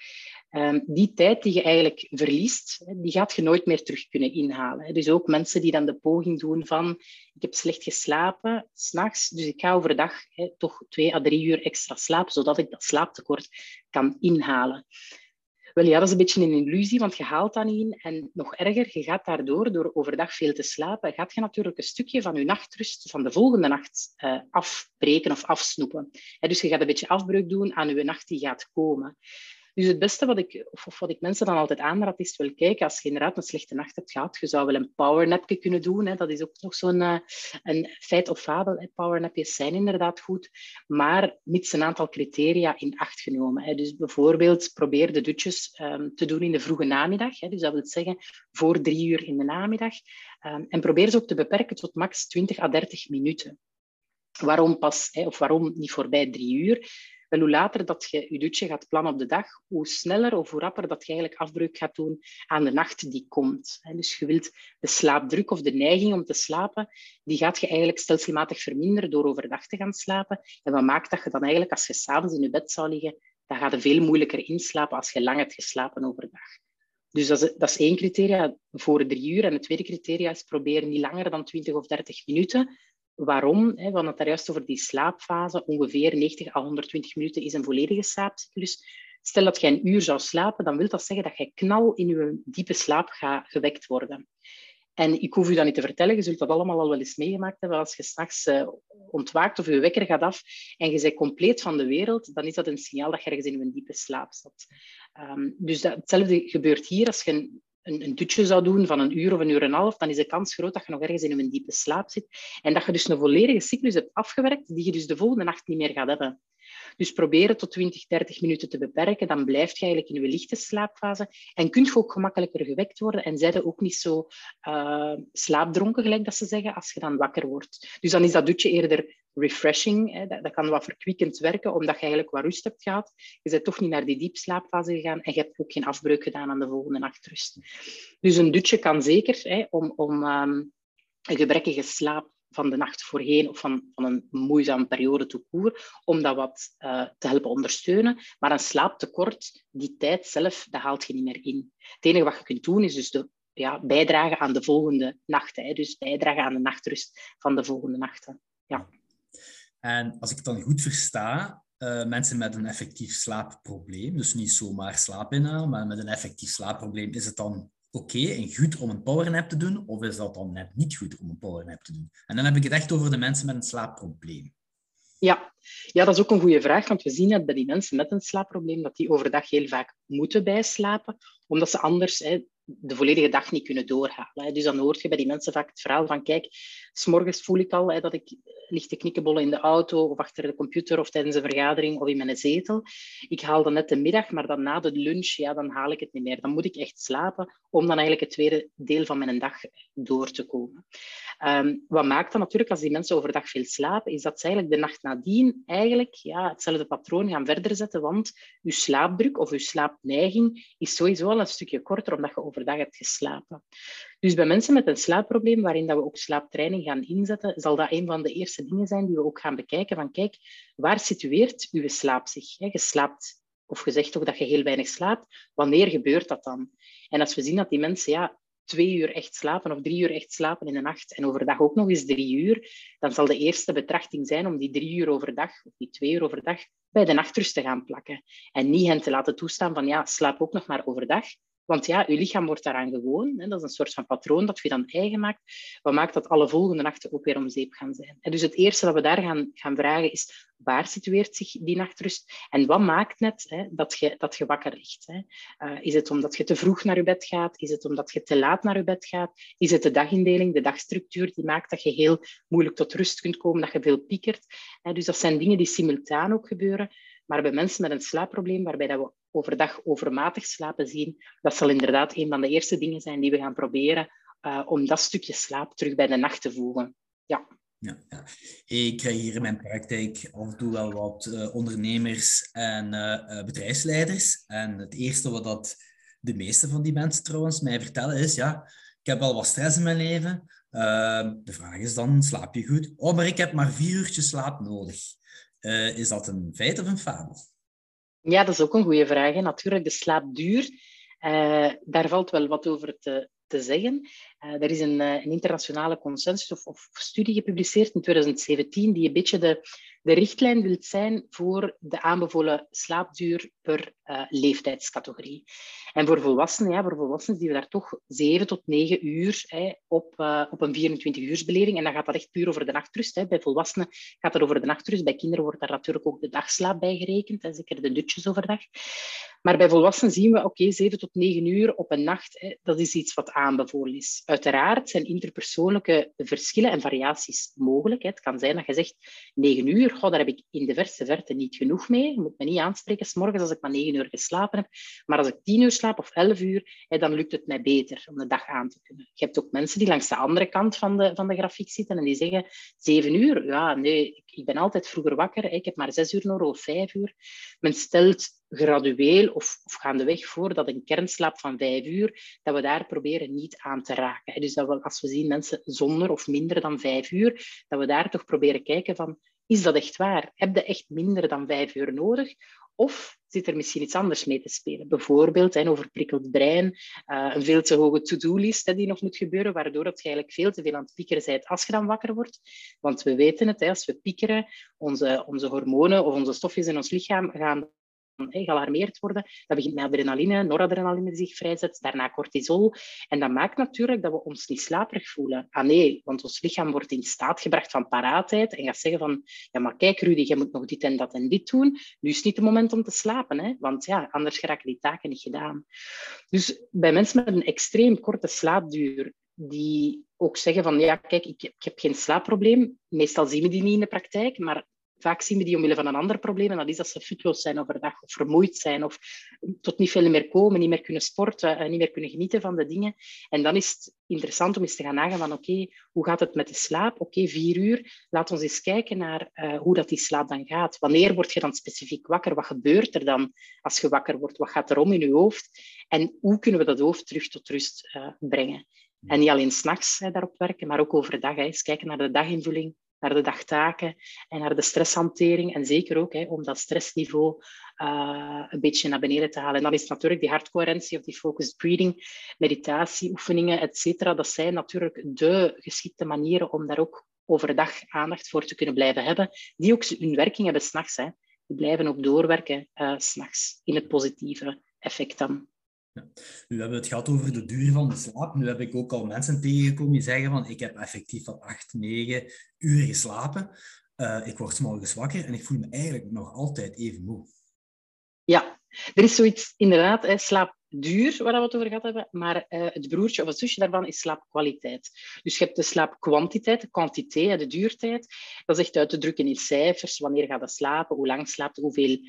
Speaker 3: um, die tijd die je eigenlijk verliest, die gaat je nooit meer terug kunnen inhalen. Dus ook mensen die dan de poging doen van ik heb slecht geslapen s'nachts, dus ik ga overdag toch twee à drie uur extra slapen, zodat ik dat slaaptekort kan inhalen. Wel dat is een beetje een illusie, want je haalt dat in. En nog erger, je gaat daardoor, door overdag veel te slapen, gaat je natuurlijk een stukje van je nachtrust van de volgende nacht uh, afbreken of afsnoepen. dus je gaat een beetje afbreuk doen aan je nacht die gaat komen. Dus het beste wat ik, of, wat ik mensen dan altijd aanraad, is wel kijken, als je inderdaad een slechte nacht hebt gehad, je zou wel een powernapje kunnen doen. Hè. Dat is ook nog zo'n een feit of fabel. Hè. Powernapjes zijn inderdaad goed, maar mits een aantal criteria in acht genomen. Hè. Dus bijvoorbeeld probeer de dutjes um, te doen in de vroege namiddag. Hè. Dus dat wil zeggen voor drie uur in de namiddag. Um, en probeer ze ook te beperken tot max 20 à 30 minuten. Waarom pas, of waarom niet voorbij drie uur? Wel, hoe later dat je je dutje gaat plannen op de dag, hoe sneller of hoe rapper dat je eigenlijk afbreuk gaat doen aan de nacht die komt. Dus je wilt de slaapdruk of de neiging om te slapen, die gaat je eigenlijk stelselmatig verminderen door overdag te gaan slapen. En wat maakt dat je dan eigenlijk, als je s'avonds in je bed zou liggen, dan gaat je veel moeilijker inslapen als je lang hebt geslapen overdag. Dus dat is, dat is één criteria voor drie uur. En het tweede criteria is proberen niet langer dan 20 of 30 minuten Waarom? We hadden het daar juist over die slaapfase. Ongeveer 90 à 120 minuten is een volledige slaapcyclus. Stel dat je een uur zou slapen, dan wil dat zeggen dat je knal in je diepe slaap gaat gewekt worden. En ik hoef u dat niet te vertellen, je zult dat allemaal al wel eens meegemaakt hebben. Als je straks uh, ontwaakt of je wekker gaat af en je bent compleet van de wereld, dan is dat een signaal dat je ergens in een diepe slaap zat. Um, dus dat, hetzelfde gebeurt hier als je een, een dutje zou doen van een uur of een uur en een half, dan is de kans groot dat je nog ergens in een diepe slaap zit. En dat je dus een volledige cyclus hebt afgewerkt, die je dus de volgende nacht niet meer gaat hebben. Dus probeer het tot 20, 30 minuten te beperken. Dan blijf je eigenlijk in je lichte slaapfase. En kunt je ook gemakkelijker gewekt worden. En zijde ook niet zo uh, slaapdronken, gelijk dat ze zeggen, als je dan wakker wordt. Dus dan is dat dutje eerder refreshing. Dat, dat, kan wat verkwikkend werken, omdat je eigenlijk wat rust hebt gehad. Je bent toch niet naar die diepslaapfase gegaan en je hebt ook geen afbreuk gedaan aan de volgende nachtrust. Dus een dutje kan zeker hè, om, om um, een gebrekkige slaap van de nacht voorheen of van, van een moeizame periode te koer, om dat wat uh, te helpen ondersteunen. Maar een slaaptekort, die tijd zelf, dat haalt je niet meer in. Het enige wat je kunt doen, is dus de, ja, bijdragen aan de volgende nachten. Hè. Dus bijdragen aan de nachtrust van de volgende nachten. Ja.
Speaker 2: En als ik het dan goed versta, uh, mensen met een effectief slaapprobleem, dus niet zomaar slaap inhalen, maar met een effectief slaapprobleem, is het dan oké en goed om een powernap te doen, of is dat dan net niet goed om een powernap te doen? En dan heb ik het echt over de mensen met een slaapprobleem.
Speaker 3: Ja. ja, dat is ook een goede vraag, want we zien dat bij die mensen met een slaapprobleem, dat die overdag heel vaak moeten bijslapen, omdat ze anders hè, de volledige dag niet kunnen doorhalen. Dus dan hoort je bij die mensen vaak het verhaal van, kijk, s'morgens voel ik al dat ik ligt te knikkenbollen in de auto of achter de computer of tijdens een vergadering of in mijn zetel. Ik haal dan net de middag, maar dan na de lunch, ja, dan haal ik het niet meer. Dan moet ik echt slapen om dan eigenlijk het tweede deel van mijn dag door te komen. Um, wat maakt dan natuurlijk als die mensen overdag veel slapen, is dat ze eigenlijk de nacht nadien eigenlijk ja, hetzelfde patroon gaan verder zetten, want je slaapdruk of je slaapneiging is sowieso al een stukje korter omdat je overdag hebt geslapen. Dus bij mensen met een slaapprobleem, waarin dat we ook slaaptraining gaan inzetten, zal dat een van de eerste dingen zijn die we ook gaan bekijken. Van kijk, waar situeert uw slaap zich? Je slaapt, of je zegt toch dat je heel weinig slaapt. Wanneer gebeurt dat dan? En als we zien dat die mensen ja, twee uur echt slapen of drie uur echt slapen in de nacht en overdag ook nog eens drie uur, dan zal de eerste betrachting zijn om die drie uur overdag of die twee uur overdag bij de nachtrust te gaan plakken. En niet hen te laten toestaan van ja, slaap ook nog maar overdag, want ja, je lichaam wordt daaraan gewoon. Hè. Dat is een soort van patroon dat je dan eigen maakt. Wat maakt dat alle volgende nachten ook weer om zeep gaan zijn. En dus het eerste dat we daar gaan, gaan vragen is, waar situeert zich die nachtrust? En wat maakt net hè, dat, je, dat je wakker ligt? Hè? Uh, is het omdat je te vroeg naar je bed gaat? Is het omdat je te laat naar je bed gaat? Is het de dagindeling, de dagstructuur, die maakt dat je heel moeilijk tot rust kunt komen, dat je veel piekert? Hè? Dus dat zijn dingen die simultaan ook gebeuren. Maar bij mensen met een slaapprobleem, waarbij dat we overdag overmatig slapen zien, dat zal inderdaad een van de eerste dingen zijn die we gaan proberen uh, om dat stukje slaap terug bij de nacht te voegen. Ja.
Speaker 2: Ja, ja. Ik krijg hier in mijn praktijk af en toe wel wat uh, ondernemers en uh, bedrijfsleiders. En het eerste wat dat de meeste van die mensen trouwens mij vertellen is, ja, ik heb wel wat stress in mijn leven. de vraag is dan, slaap je goed? Oh, maar ik heb maar vier uurtjes slaap nodig. is dat een feit of een fabel?
Speaker 3: Ja, dat is ook een goede vraag. Natuurlijk, de slaapduur, daar valt wel wat over te, te zeggen. Uh, er is een, een internationale consensus of, studie gepubliceerd in 2017 die een beetje de, de richtlijn wil zijn voor de aanbevolen slaapduur per uh, leeftijdscategorie. En voor volwassenen, ja, voor volwassenen zien we daar toch 7 tot 9 uur hè, op, uh, op een 24-uursbeleving. En dan gaat dat echt puur over de nachtrust. Hè. Bij volwassenen gaat dat over de nachtrust. Bij kinderen wordt daar natuurlijk ook de dagslaap bij gerekend, hè, zeker de dutjes overdag. Maar bij volwassenen zien we, oké, okay, 7 tot 9 uur op een nacht, hè, dat is iets wat aanbevolen is. Uiteraard zijn interpersoonlijke verschillen en variaties mogelijk. Het kan zijn dat je zegt 9 uur, goh, daar heb ik in de verste verte niet genoeg mee. Je moet me niet aanspreken, s morgens als maar 9 uur geslapen heb. Maar als ik 10 uur slaap of 11 uur, dan lukt het mij beter om de dag aan te kunnen. Je hebt ook mensen die langs de andere kant van de, van de grafiek zitten en die zeggen 7 uur. Ja, nee, ik ben altijd vroeger wakker. Ik heb maar 6 uur nodig of 5 uur. Men stelt gradueel of, of gaandeweg voor dat een kernslaap van 5 uur, dat we daar proberen niet aan te raken. Dus dat we, als we zien mensen zonder of minder dan 5 uur, dat we daar toch proberen kijken van is dat echt waar? Heb je echt minder dan vijf uur nodig? Of zit er misschien iets anders mee te spelen? Bijvoorbeeld een overprikkeld brein, uh, een veel te hoge to-do-list die nog moet gebeuren, waardoor het eigenlijk veel te veel aan het piekeren bent als je dan wakker wordt. Want we weten het, als we piekeren, onze, onze hormonen of onze stofjes in ons lichaam gaan gealarmeerd worden. Dat begint met adrenaline, noradrenaline die zich vrijzet, daarna cortisol. En dat maakt natuurlijk dat we ons niet slaperig voelen. Ah nee, want ons lichaam wordt in staat gebracht van paraatheid en gaat zeggen van, ja maar kijk Rudy, je moet nog dit en dat en dit doen. Nu is niet het moment om te slapen, hè? want ja, anders geraken die taken niet gedaan. Dus bij mensen met een extreem korte slaapduur, die ook zeggen van, ja kijk, ik heb geen slaapprobleem. Meestal zien we die niet in de praktijk, maar Vaak zien we die omwille van een ander probleem, en dat is dat ze futloos zijn overdag, of vermoeid zijn, of tot niet veel meer komen, niet meer kunnen sporten, en niet meer kunnen genieten van de dingen. En dan is het interessant om eens te gaan nagaan van, oké, hoe gaat het met de slaap? Oké, vier uur. Laat ons eens kijken naar uh, hoe dat die slaap dan gaat. Wanneer word je dan specifiek wakker? Wat gebeurt er dan als je wakker wordt? Wat gaat er om in je hoofd? En hoe kunnen we dat hoofd terug tot rust uh, brengen? En niet alleen s'nachts daarop werken, maar ook overdag. Hè. Eens kijken naar de daginvulling naar de dagtaken en naar de stresshantering. En zeker ook hè, om dat stressniveau uh, een beetje naar beneden te halen. En dan is natuurlijk die hartcoherentie of die focused breathing, meditatie, oefeningen, et cetera. Dat zijn natuurlijk de geschikte manieren om daar ook overdag aandacht voor te kunnen blijven hebben, die ook hun werking hebben s'nachts. Die blijven ook doorwerken uh, s'nachts in het positieve effect dan.
Speaker 2: Ja. Nu hebben we het gehad over de duur van de slaap. Nu heb ik ook al mensen tegengekomen die zeggen van ik heb effectief van 8, 9 uur geslapen. Uh, ik word morgens wakker en ik voel me eigenlijk nog altijd even moe.
Speaker 3: Ja, er is zoiets inderdaad, hè, slaapduur, waar we het over gehad hebben, maar uh, het broertje of het zusje daarvan is slaapkwaliteit. Dus je hebt de slaapkwantiteit, de kwantiteit, de duurtijd. Dat is echt uit te drukken in cijfers. Wanneer gaat je slapen? Hoe lang slaapt? Hoeveel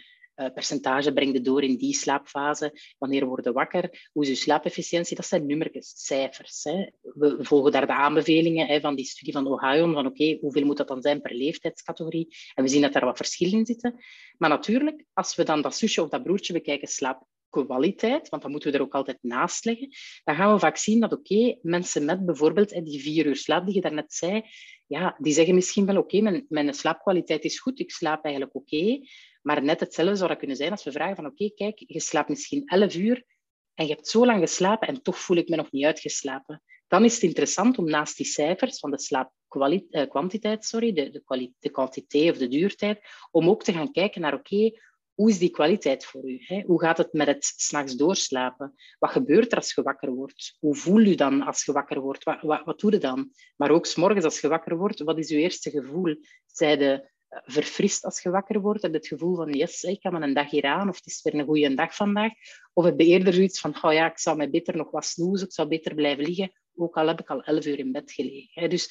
Speaker 3: percentage brengt je door in die slaapfase? Wanneer worden wakker? Hoe is je slaapefficiëntie? Dat zijn nummertjes, cijfers. Hè. We volgen daar de aanbevelingen hè, van die studie van Ohio, van oké, hoeveel moet dat dan zijn per leeftijdscategorie? En we zien dat daar wat verschillen in zitten. Maar natuurlijk, als we dan dat zusje of dat broertje bekijken, slaapkwaliteit, want dat moeten we er ook altijd naast leggen, dan gaan we vaak zien dat oké, mensen met bijvoorbeeld die vier uur slaap die je daarnet zei, ja, die zeggen misschien wel oké, mijn, mijn slaapkwaliteit is goed, ik slaap eigenlijk oké, maar net hetzelfde zou dat kunnen zijn als we vragen van oké, kijk, je slaapt misschien 11 uur en je hebt zo lang geslapen en toch voel ik me nog niet uitgeslapen. Dan is het interessant om naast die cijfers van de slaapkwantiteit, eh, sorry, de, de, de kwantiteit of de duurtijd, om ook te gaan kijken naar oké, hoe is die kwaliteit voor u? Hè? Hoe gaat het met het s'nachts doorslapen? Wat gebeurt er als je wakker wordt? Hoe voel je dan als je wakker wordt? Wat, wat, wat doe je dan? Maar ook s'morgens als je wakker wordt, wat is uw eerste gevoel? Zij de verfrist als je wakker wordt? Heb je het gevoel van, yes, ik kan me een dag hier aan, of het is weer een goede dag vandaag? Of heb je eerder zoiets van, oh ja, ik zou mij beter nog wat snoezen, ik zou beter blijven liggen, ook al heb ik al elf uur in bed gelegen. Dus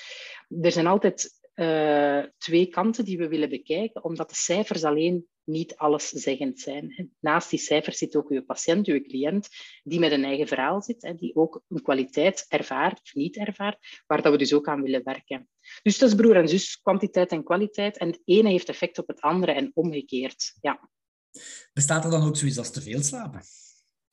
Speaker 3: er zijn altijd uh, twee kanten die we willen bekijken, omdat de cijfers alleen niet alleszeggend zijn. Naast die cijfers zit ook uw patiënt, uw cliënt, die met een eigen verhaal zit, die ook een kwaliteit ervaart of niet ervaart, waar dat we dus ook aan willen werken. Dus dat is broer en zus, kwantiteit en kwaliteit. En het ene heeft effect op het andere en omgekeerd. Ja.
Speaker 2: Bestaat er dan ook zoiets als te veel slapen?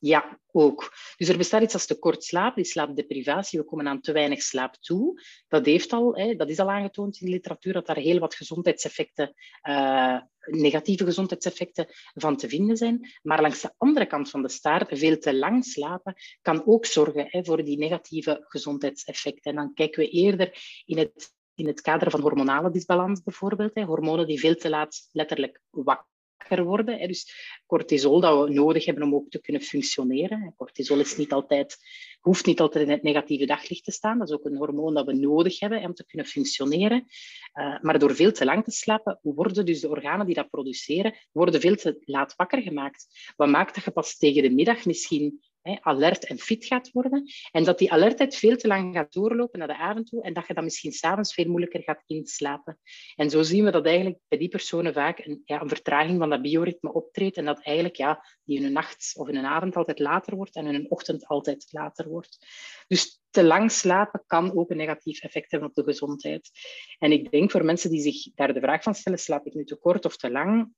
Speaker 3: Ja, ook. Dus er bestaat iets als tekort slaap, die slaapdeprivatie. We komen aan te weinig slaap toe. Dat, heeft al, hè, dat is al aangetoond in de literatuur, dat daar heel wat gezondheidseffecten, uh, negatieve gezondheidseffecten van te vinden zijn. Maar langs de andere kant van de staart, veel te lang slapen, kan ook zorgen hè, voor die negatieve gezondheidseffecten. En dan kijken we eerder in het in het kader van hormonale disbalans bijvoorbeeld. Hè, hormonen die veel te laat letterlijk wakker worden. Dus cortisol dat we nodig hebben om ook te kunnen functioneren. Cortisol is niet altijd, hoeft niet altijd in het negatieve daglicht te staan. Dat is ook een hormoon dat we nodig hebben om te kunnen functioneren. Uh, maar door veel te lang te slapen, worden dus de organen die dat produceren, worden veel te laat wakker gemaakt. Wat maakt dat je pas tegen de middag misschien alert en fit gaat worden. En dat die alertheid veel te lang gaat doorlopen naar de avond toe en dat je dan misschien s'avonds veel moeilijker gaat inslapen. En zo zien we dat eigenlijk bij die personen vaak een, ja, een vertraging van dat bioritme optreedt en dat eigenlijk ja, die in een nacht of in een avond altijd later wordt en in een ochtend altijd later wordt. Dus te lang slapen kan ook een negatief effect hebben op de gezondheid. En ik denk voor mensen die zich daar de vraag van stellen, slaap ik nu te kort of te lang?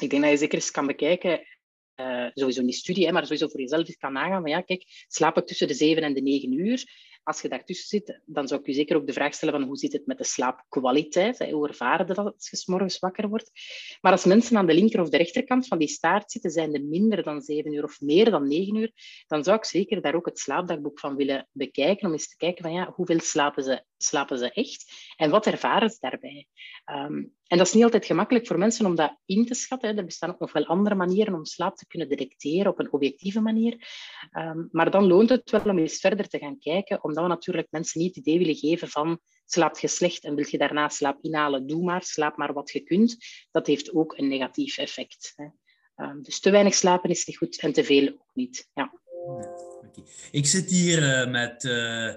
Speaker 3: Ik denk dat je zeker eens kan bekijken uh, sowieso niet studie, hè, maar sowieso voor jezelf kan nagaan van ja, kijk, slaap ik tussen de zeven en de negen uur? Als je daartussen zit, dan zou ik je zeker ook de vraag stellen van hoe zit het met de slaapkwaliteit? Hè? Hoe ervaren dat als je s morgens wakker wordt? Maar als mensen aan de linker of de rechterkant van die staart zitten, zijn er minder dan zeven uur of meer dan negen uur, dan zou ik zeker daar ook het slaapdagboek van willen bekijken, om eens te kijken van ja, hoeveel slapen ze, slapen ze echt? En wat ervaren ze daarbij? Um, en dat is niet altijd gemakkelijk voor mensen om dat in te schatten. Er bestaan ook nog wel andere manieren om slaap te kunnen detecteren op een objectieve manier. Um, maar dan loont het wel om eens verder te gaan kijken, omdat we natuurlijk mensen niet het idee willen geven van slaap je slecht en wil je daarna slaap inhalen, doe maar, slaap maar wat je kunt. Dat heeft ook een negatief effect. Hè. Um, dus te weinig slapen is niet goed en te veel ook niet. Ja.
Speaker 2: Ik zit hier uh, met... Uh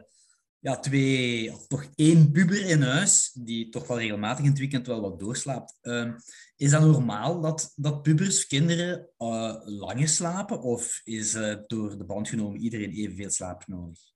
Speaker 2: ja, twee, of toch één puber in huis, die toch wel regelmatig in het weekend wel wat doorslaapt. Uh, is dat normaal dat, dat pubers, kinderen, uh, langer slapen? Of is door de band genomen iedereen evenveel slaap nodig?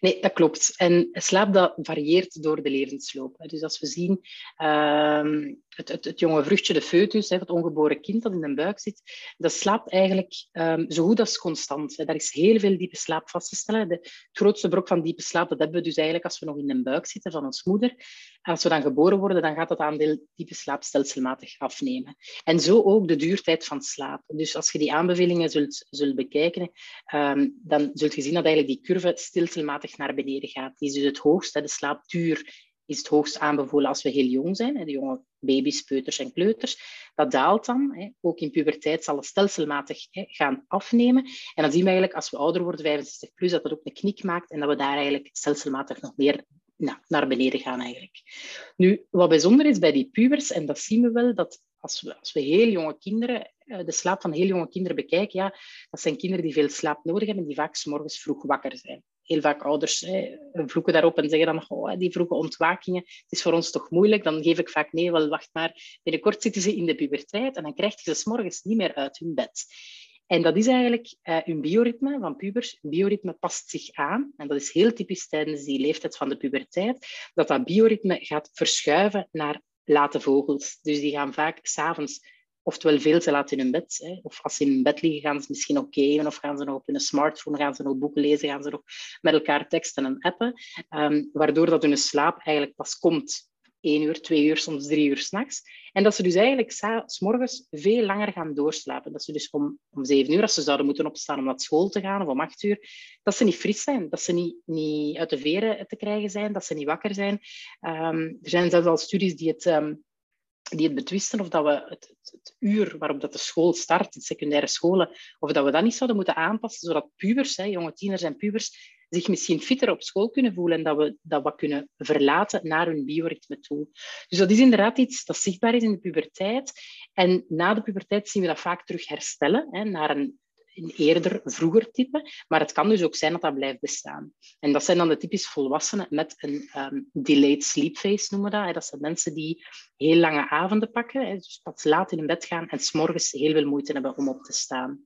Speaker 3: Nee, dat klopt. En slaap dat varieert door de levensloop. Dus als we zien uh, het, het, het, jonge vruchtje, de foetus, het ongeboren kind dat in de buik zit, dat slaapt eigenlijk um, zo goed als constant. Daar is heel veel diepe slaap vast te stellen. De, het grootste brok van diepe slaap dat hebben we dus eigenlijk als we nog in de buik zitten van ons moeder. Als we dan geboren worden, dan gaat dat aandeel diepe slaap stelselmatig afnemen. En zo ook de duurtijd van slaap. Dus als je die aanbevelingen zult, zult bekijken, um, dan zult je zien dat eigenlijk die curve stelselmatig naar beneden gaat. Die is dus het hoogst, de slaapduur is het hoogst aanbevolen als we heel jong zijn, de jonge baby's, peuters en kleuters. Dat daalt dan. Ook in puberteit zal het stelselmatig gaan afnemen. En dan zien we eigenlijk als we ouder worden, 65 plus, dat dat ook een knik maakt en dat we daar eigenlijk stelselmatig nog meer nou, naar beneden gaan eigenlijk. Nu, wat bijzonder is bij die pubers, en dat zien we wel, dat als we, als we heel jonge kinderen, eh, de slaap van heel jonge kinderen bekijken, ja, dat zijn kinderen die veel slaap nodig hebben, die vaak s morgens vroeg wakker zijn heel vaak ouders hè, vloeken daarop en zeggen dan, oh, die vroege ontwakingen, het is voor ons toch moeilijk. Dan geef ik vaak nee, wel wacht maar, binnenkort zitten ze in de puberteit en dan krijg je ze s morgens niet meer uit hun bed. En dat is eigenlijk uh, hun bioritme van pubers. Bioritme past zich aan. En dat is heel typisch tijdens die leeftijd van de puberteit. Dat dat bioritme gaat verschuiven naar late vogels. Dus die gaan vaak s'avonds oftewel veel te laat in hun bed. Hè. Of als ze in bed liggen, gaan ze misschien ook gamen, of gaan ze nog op hun smartphone, gaan ze nog boeken lezen, gaan ze nog met elkaar teksten en appen. Um, waardoor dat hun slaap eigenlijk pas komt één uur, twee uur, soms drie uur s'nachts. En dat ze dus eigenlijk s morgens veel langer gaan doorslapen. Dat ze dus om, om zeven uur, als ze zouden moeten opstaan om naar school te gaan, of om acht uur, dat ze niet fris zijn, dat ze niet, niet uit de veren te krijgen zijn, dat ze niet wakker zijn. Um, er zijn zelfs al studies die het... Um, die het betwisten of dat we het, het, uur waarop dat de school start, de secundaire scholen, of dat we dat niet zouden moeten aanpassen, zodat pubers, hè, jonge tieners en pubers, zich misschien fitter op school kunnen voelen en dat we dat wat kunnen verlaten naar hun bioritme toe. Dus dat is inderdaad iets dat zichtbaar is in de puberteit. En na de puberteit zien we dat vaak terug herstellen, hè, naar een een eerder, vroeger type. Maar het kan dus ook zijn dat dat blijft bestaan. En dat zijn dan de typisch volwassenen met een um, delayed sleep phase, noemen we dat. Dat zijn mensen die heel lange avonden pakken, dus pas laat in bed gaan en s'morgens heel veel moeite hebben om op te staan.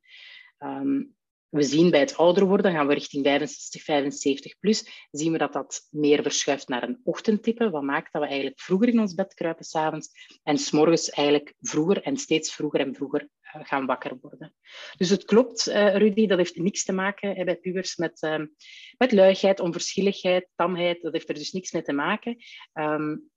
Speaker 3: Um, we zien bij het ouder worden, gaan we richting 65, 75 plus, zien we dat dat meer verschuift naar een ochtendtype. Wat maakt dat we eigenlijk vroeger in ons bed kruipen s'avonds en s'morgens eigenlijk vroeger en steeds vroeger en vroeger gaan wakker worden. Dus het klopt, uh, Rudy, dat heeft niks te maken bij pubers met, uh, met luiheid, onverschilligheid, tamheid. Dat heeft er dus niks mee te maken. Um,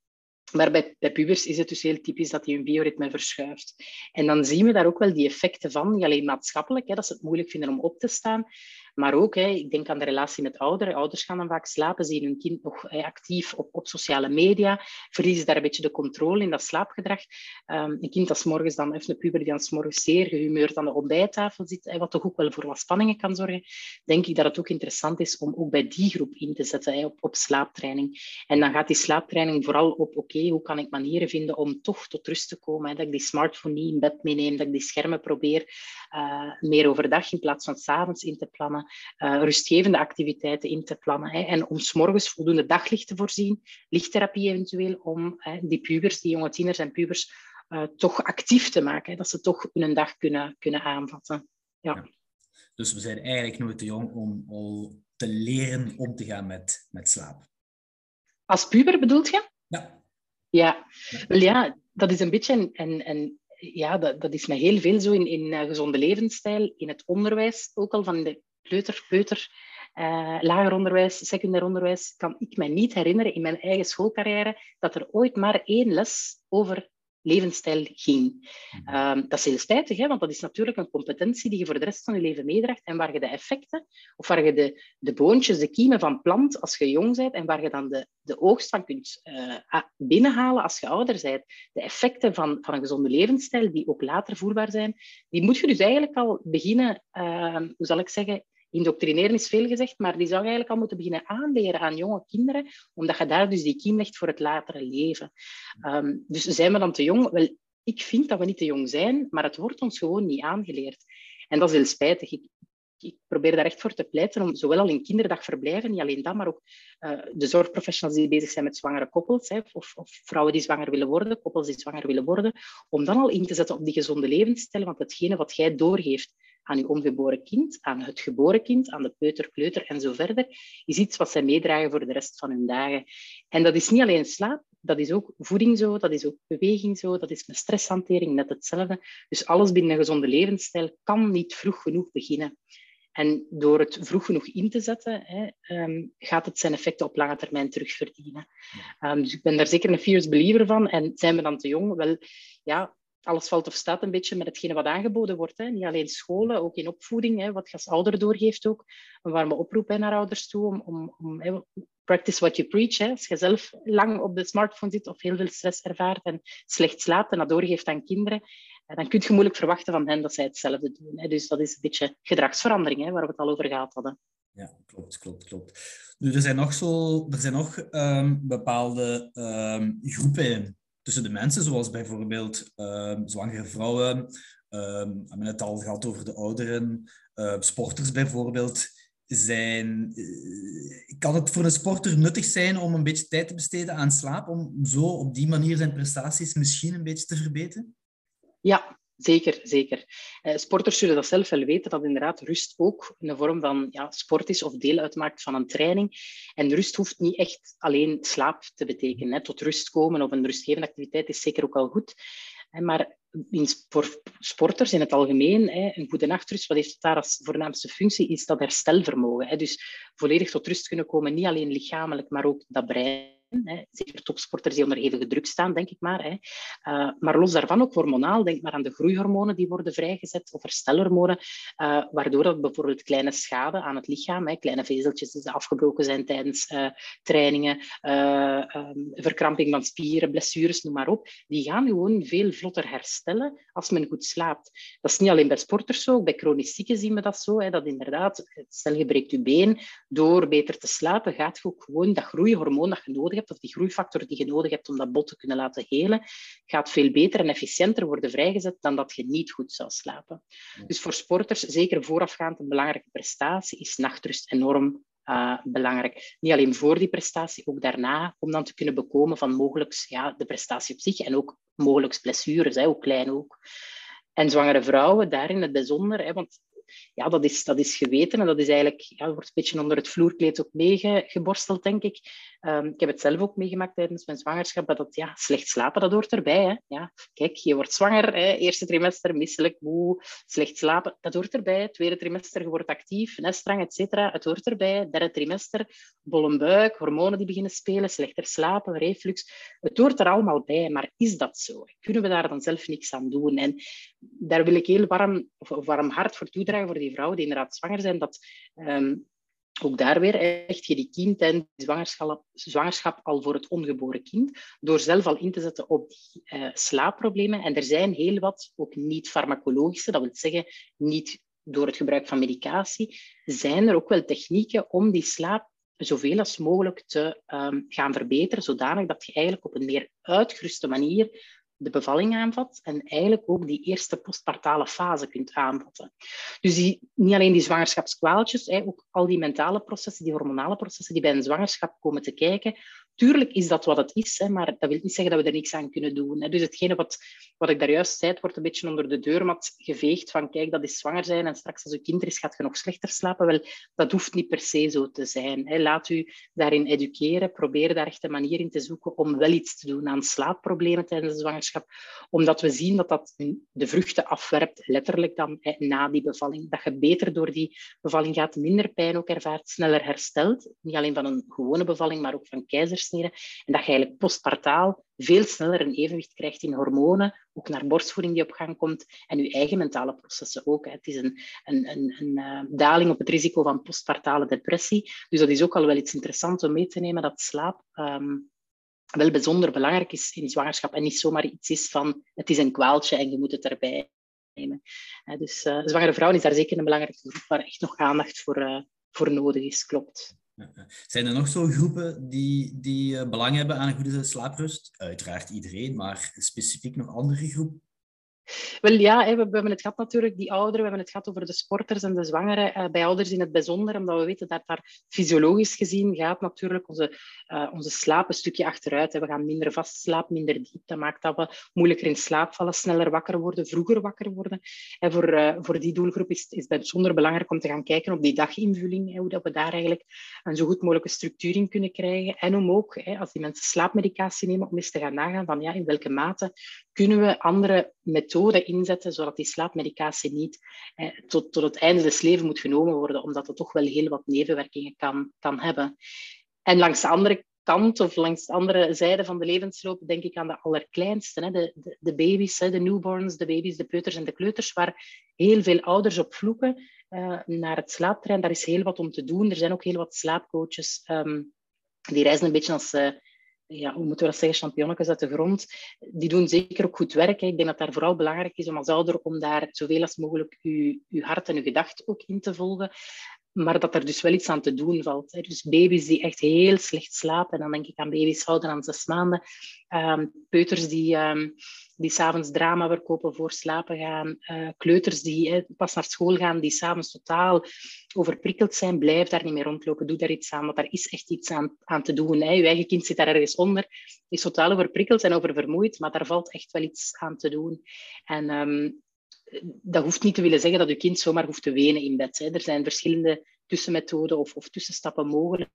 Speaker 3: maar bij, bij pubers is het dus heel typisch dat die hun bioritme verschuift. En dan zien we daar ook wel die effecten van, niet alleen maatschappelijk, hè, dat ze het moeilijk vinden om op te staan, maar ook, hè, ik denk aan de relatie met ouderen. Ouders gaan dan vaak slapen, zien hun kind nog actief op, op sociale media, verliezen daar een beetje de controle in dat slaapgedrag. Um, een kind dat s morgens dan, of een puber die dan s morgens zeer gehumeurd aan de ontbijttafel zit, wat toch ook wel voor wat spanningen kan zorgen, denk ik dat het ook interessant is om ook bij die groep in te zetten, op, op slaaptraining. En dan gaat die slaaptraining vooral op, oké, hoe kan ik manieren vinden om toch tot rust te komen, hè, dat ik die smartphone niet in bed meeneem, dat ik die schermen probeer uh, meer overdag in plaats van s'avonds in te plannen uh, rustgevende activiteiten in te plannen. Hè. En om s'morgens voldoende daglicht te voorzien, lichttherapie eventueel, om hè, die pubers, die jonge tieners en pubers, uh, toch actief te maken. Hè, dat ze toch hun dag kunnen, kunnen aanvatten. Ja. ja.
Speaker 2: Dus we zijn eigenlijk nooit te jong om al te leren om te gaan met, met slaap.
Speaker 3: Als puber bedoelt je?
Speaker 2: Ja.
Speaker 3: Ja, wel ja, dat is een beetje een, een ja, dat, dat is met heel veel zo in, in uh, gezonde levensstijl, in het onderwijs, ook al van de kleuter, peuter, uh, lager onderwijs, secundair onderwijs, kan ik me niet herinneren in mijn eigen schoolcarrière dat er ooit maar één les over levensstijl ging. Um, dat is heel spijtig, hè, want dat is natuurlijk een competentie die je voor de rest van je leven meedraagt en waar je de effecten, of waar je de, de boontjes, de kiemen van plant als je jong bent en waar je dan de, de oogst van kunt uh, binnenhalen als je ouder bent. De effecten van, van een gezonde levensstijl, die ook later voelbaar zijn, die moet je dus eigenlijk al beginnen, uh, hoe zal ik zeggen, Indoctrineren is veel gezegd, maar die zou je eigenlijk al moeten beginnen aanleren aan jonge kinderen, omdat je daar dus die kiem legt voor het latere leven. Um, dus zijn we dan te jong? Wel, ik vind dat we niet te jong zijn, maar het wordt ons gewoon niet aangeleerd. En dat is heel spijtig. Ik, ik probeer daar echt voor te pleiten om zowel al in kinderdagverblijven, niet alleen dat, maar ook uh, de zorgprofessionals die bezig zijn met zwangere koppels, hè, of, of, vrouwen die zwanger willen worden, koppels die zwanger willen worden, om dan al in te zetten op die gezonde levensstijl, want hetgene wat jij doorgeeft aan je ongeboren kind, aan het geboren kind, aan de peuter, kleuter en zo verder, is iets wat zij meedragen voor de rest van hun dagen. En dat is niet alleen slaap, dat is ook voeding zo, dat is ook beweging zo, dat is met stresshantering net hetzelfde. Dus alles binnen een gezonde levensstijl kan niet vroeg genoeg beginnen. En door het vroeg genoeg in te zetten, hè, um, gaat het zijn effecten op lange termijn terugverdienen. Um, dus ik ben daar zeker een fierce believer van. En zijn we dan te jong? Wel, ja, alles valt of staat een beetje met hetgene wat aangeboden wordt. Hè. Niet alleen scholen, ook in opvoeding, hè, wat je als ouder doorgeeft ook. Een warme oproep hè, naar ouders toe om, om, hè, practice what you preach. Hè. Als je zelf lang op de smartphone zit of heel veel stress ervaart en slecht slaapt en dat doorgeeft aan kinderen, dan kun je moeilijk verwachten van hen dat zij hetzelfde doen. Hè. Dus dat is een beetje gedragsverandering, hè, waar we het al over gehad hadden.
Speaker 2: Ja, klopt, klopt, klopt. Nu, er zijn nog, zo, er zijn nog um, bepaalde um, groepen tussen de mensen, zoals bijvoorbeeld uh, zwangere vrouwen, uh, we het al gehad over de ouderen, uh, sporters bijvoorbeeld. Zijn, eh, kan het voor een sporter nuttig zijn om een beetje tijd te besteden aan slaap, om zo op die manier zijn prestaties misschien een beetje te verbeteren?
Speaker 3: Ja, Zeker, zeker. Uh, sporters zullen dat zelf wel weten, dat inderdaad rust ook een vorm van ja, sport is of deel uitmaakt van een training. En rust hoeft niet echt alleen slaap te betekenen. Hè. Tot rust komen of een rustgevende activiteit is zeker ook al goed. Maar in voor sporters in het algemeen, een goede nachtrust, wat heeft het daar als voornaamste functie, is dat herstelvermogen. Dus volledig tot rust kunnen komen, niet alleen lichamelijk, maar ook dat brein Zeker topsporters die onder hevige druk staan, denk ik maar. Hè. Uh, maar los daarvan ook hormonaal. Denk maar aan de groeihormonen die worden vrijgezet, of herstelhormonen, uh, waardoor dat bijvoorbeeld kleine schade aan het lichaam, hè, kleine vezeltjes die afgebroken zijn tijdens uh, trainingen, um, verkramping van spieren, blessures, noem maar op, die gaan gewoon veel vlotter herstellen als men goed slaapt. Dat is niet alleen bij sporters zo, ook bij chronisch zieken zien we dat zo, hè, dat inderdaad, stel je breekt je been, door beter te slapen gaat je ook gewoon dat groeihormoon dat je nodig hebt hebt, of die groeifactor die je nodig hebt om dat bot te kunnen laten helen, gaat veel beter en efficiënter worden vrijgezet dan dat je niet goed zou slapen. Dus voor sporters, zeker voorafgaand een belangrijke prestatie, is nachtrust enorm uh, belangrijk. Niet alleen voor die prestatie, ook daarna, om dan te kunnen bekomen van mogelijk ja, de prestatie op zich en ook mogelijk blessures, hè, hoe klein ook. En zwangere vrouwen, daarin het bijzonder, hè, want ja, dat is, dat is geweten en dat is eigenlijk, ja, wordt een beetje onder het vloerkleed ook meegeborsteld, denk ik. Um, ik heb het zelf ook meegemaakt tijdens mijn zwangerschap, dat ja, slecht slapen, dat hoort erbij. Hè. Ja, kijk, je wordt zwanger, hè, eerste trimester, misselijk, moe, slecht slapen, dat hoort erbij. Tweede trimester, je wordt actief, nestrang, et cetera, het hoort erbij. Derde trimester, bolle buik, hormonen die beginnen spelen, slechter slapen, reflux. Het hoort er allemaal bij, maar is dat zo? Kunnen we daar dan zelf niks aan doen? En daar wil ik heel warm, of warm hart voor toedragen voor die vrouwen die inderdaad zwanger zijn, dat ehm, ook daar weer echt je die kind en zwangerschap, zwangerschap al voor het ongeboren kind, door zelf al in te zetten op die uh, slaapproblemen. En er zijn heel wat, ook niet farmacologische, dat wil zeggen niet door het gebruik van medicatie, zijn er ook wel technieken om die slaap zoveel als mogelijk te um, gaan verbeteren, zodanig dat je eigenlijk op een meer uitgeruste manier de bevalling aanvat en eigenlijk ook die eerste postpartale fase kunt aanvatten. Dus die, niet alleen die zwangerschapskwaaltjes, ook al die mentale processen, die hormonale processen die bij een zwangerschap komen te kijken, Tuurlijk is dat wat het is, hè, maar dat wil niet zeggen dat we er niks aan kunnen doen. Hè. Dus hetgene wat, wat ik daar juist zei, wordt een beetje onder de deurmat geveegd van kijk, dat is zwanger zijn en straks als je kind er is, gaat je nog slechter slapen. Wel, dat hoeft niet per se zo te zijn. Hè. Laat u daarin educeren. Probeer daar echt een manier in te zoeken om wel iets te doen aan slaapproblemen tijdens de zwangerschap. Omdat we zien dat dat de vruchten afwerpt, letterlijk dan na die bevalling. Dat je beter door die bevalling gaat, minder pijn ook ervaart, sneller herstelt. Niet alleen van een gewone bevalling, maar ook van keizers en dat je eigenlijk postpartaal veel sneller een evenwicht krijgt in hormonen, ook naar borstvoeding die op gang komt en je eigen mentale processen ook. Het is een, een, een, een uh, daling op het risico van postpartale depressie. Dus dat is ook al wel iets interessants om mee te nemen, dat slaap um, wel bijzonder belangrijk is in zwangerschap en niet zomaar iets is van het is een kwaaltje en je moet het erbij nemen. Dus uh, zwangere vrouwen is daar zeker een belangrijke groep waar echt nog aandacht voor, voor nodig is, klopt.
Speaker 2: Zijn er nog zo groepen die, die uh, belang hebben aan een goede slaaprust? Uiteraard iedereen, maar specifiek nog andere groepen?
Speaker 3: Wel ja, we, hebben het gehad natuurlijk, die ouderen, we hebben het gehad over de sporters en de zwangeren. Eh, bij ouders in het bijzonder, omdat we weten dat daar fysiologisch gezien gaat natuurlijk onze, uh, onze slaap een stukje achteruit. We gaan minder vast slapen, minder diep. Dat maakt dat we moeilijker in slaap vallen, sneller wakker worden, vroeger wakker worden. En voor, uh, voor die doelgroep is, is het bijzonder belangrijk om te gaan kijken op die daginvulling, hoe dat we daar eigenlijk een zo goed mogelijke structuur in kunnen krijgen. En om ook, als die mensen slaapmedicatie nemen, om eens te gaan nagaan van ja, in welke mate kunnen we andere methoden inzetten, zodat die slaapmedicatie niet eh, tot, tot het einde des levens moet genomen worden, omdat het toch wel heel wat nevenwerkingen kan, kan hebben. En langs de andere kant of langs de andere zijde van de levensloop denk ik aan de allerkleinste, hè, de, de, de, baby's, hè, de newborns, de baby's, de peuters en de kleuters, waar heel veel ouders op vloeken uh, naar het slaaptrein. Daar is heel wat om te doen. Er zijn ook heel wat slaapcoaches um, die reizen een beetje als... Uh, ja, hoe moeten we dat zeggen, championnetjes uit de grond, die doen zeker ook goed werk. Ik denk dat daar vooral belangrijk is om als ouder om daar zoveel als mogelijk uw, uw hart en uw gedacht ook in te volgen. Maar dat er dus wel iets aan te doen valt. Dus baby's die echt heel slecht slapen, dan denk ik aan baby's houden aan zes maanden. Um, peuters die, um, die s'avonds drama verkopen voor slapen gaan. Uh, kleuters die pas naar school gaan, die s'avonds totaal overprikkeld zijn. Blijf daar niet meer rondlopen. Doe daar iets aan, want daar is echt iets aan, aan te doen. Hè. Je eigen kind zit daar ergens onder. Is totaal overprikkeld en oververmoeid, maar daar valt echt wel iets aan te doen. En um, dat hoeft niet te willen zeggen dat je kind zomaar hoeft te wenen in bed. Hè. Er zijn verschillende tussenmethoden of, of tussenstappen mogelijk.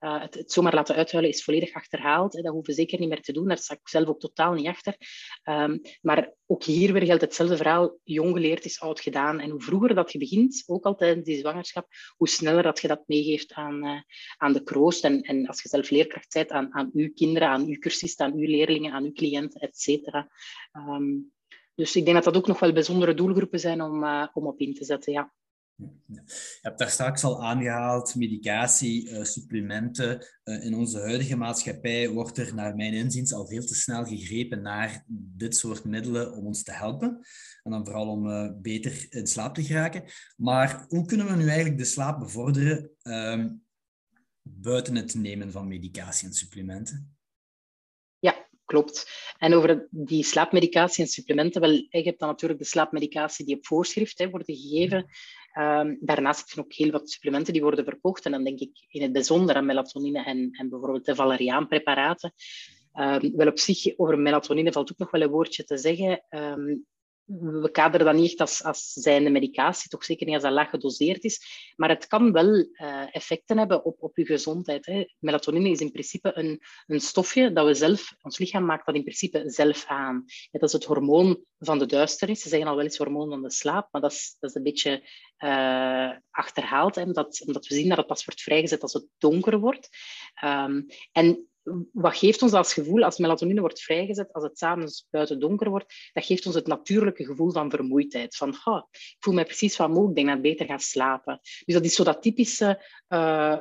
Speaker 3: Uh, het, zomaar laten uithuilen is volledig achterhaald. Dat hoeven we zeker niet meer te doen. Daar sta ik zelf ook totaal niet achter. Um, maar ook hier weer geldt hetzelfde verhaal. Jong geleerd is oud gedaan. En hoe vroeger dat je begint, ook al tijdens die zwangerschap, hoe sneller dat je dat meegeeft aan, uh, aan de kroost. En, en als je zelf leerkracht bent, aan, aan uw kinderen, aan uw cursisten, aan uw leerlingen, aan uw cliënten, et cetera. Um, dus ik denk dat dat ook nog wel bijzondere doelgroepen zijn om, uh, om op in te zetten. Ja.
Speaker 2: Je hebt daar straks al aangehaald, medicatie, uh, supplementen. Uh, in onze huidige maatschappij wordt er naar mijn inziens al veel te snel gegrepen naar dit soort middelen om ons te helpen. En dan vooral om uh, beter in slaap te geraken. Maar hoe kunnen we nu eigenlijk de slaap bevorderen? Um, buiten het nemen van medicatie en supplementen?
Speaker 3: Ja, klopt. En over die slaapmedicatie en supplementen, wel, je hebt dan natuurlijk de slaapmedicatie die op voorschrift hè, worden gegeven. Um, daarnaast zijn ook heel wat supplementen die worden verkocht. En dan denk ik in het bijzonder aan melatonine en, en bijvoorbeeld de valeriaanpreparaten. Um, wel op zich, over melatonine valt ook nog wel een woordje te zeggen. Um, we kaderen dat niet echt als, als zijnde medicatie, toch zeker niet als dat laag gedoseerd is. Maar het kan wel uh, effecten hebben op, op je gezondheid. Hè. Melatonine is in principe een, een stofje dat we zelf, ons lichaam maakt dat in principe zelf aan. dat is het hormoon van de duisternis. Ze zeggen al wel eens hormoon van de slaap, maar dat is, dat is een beetje uh, achterhaald. Hè, omdat, omdat we zien dat het pas wordt vrijgezet als het donker wordt. Um, en wat geeft ons dat gevoel als melatonine wordt vrijgezet, als het s'avonds buiten donker wordt? Dat geeft ons het natuurlijke gevoel van vermoeidheid. Van, oh, ik voel me precies wat moe, ik denk dat ik beter ga slapen. Dus dat is zo dat typische uh,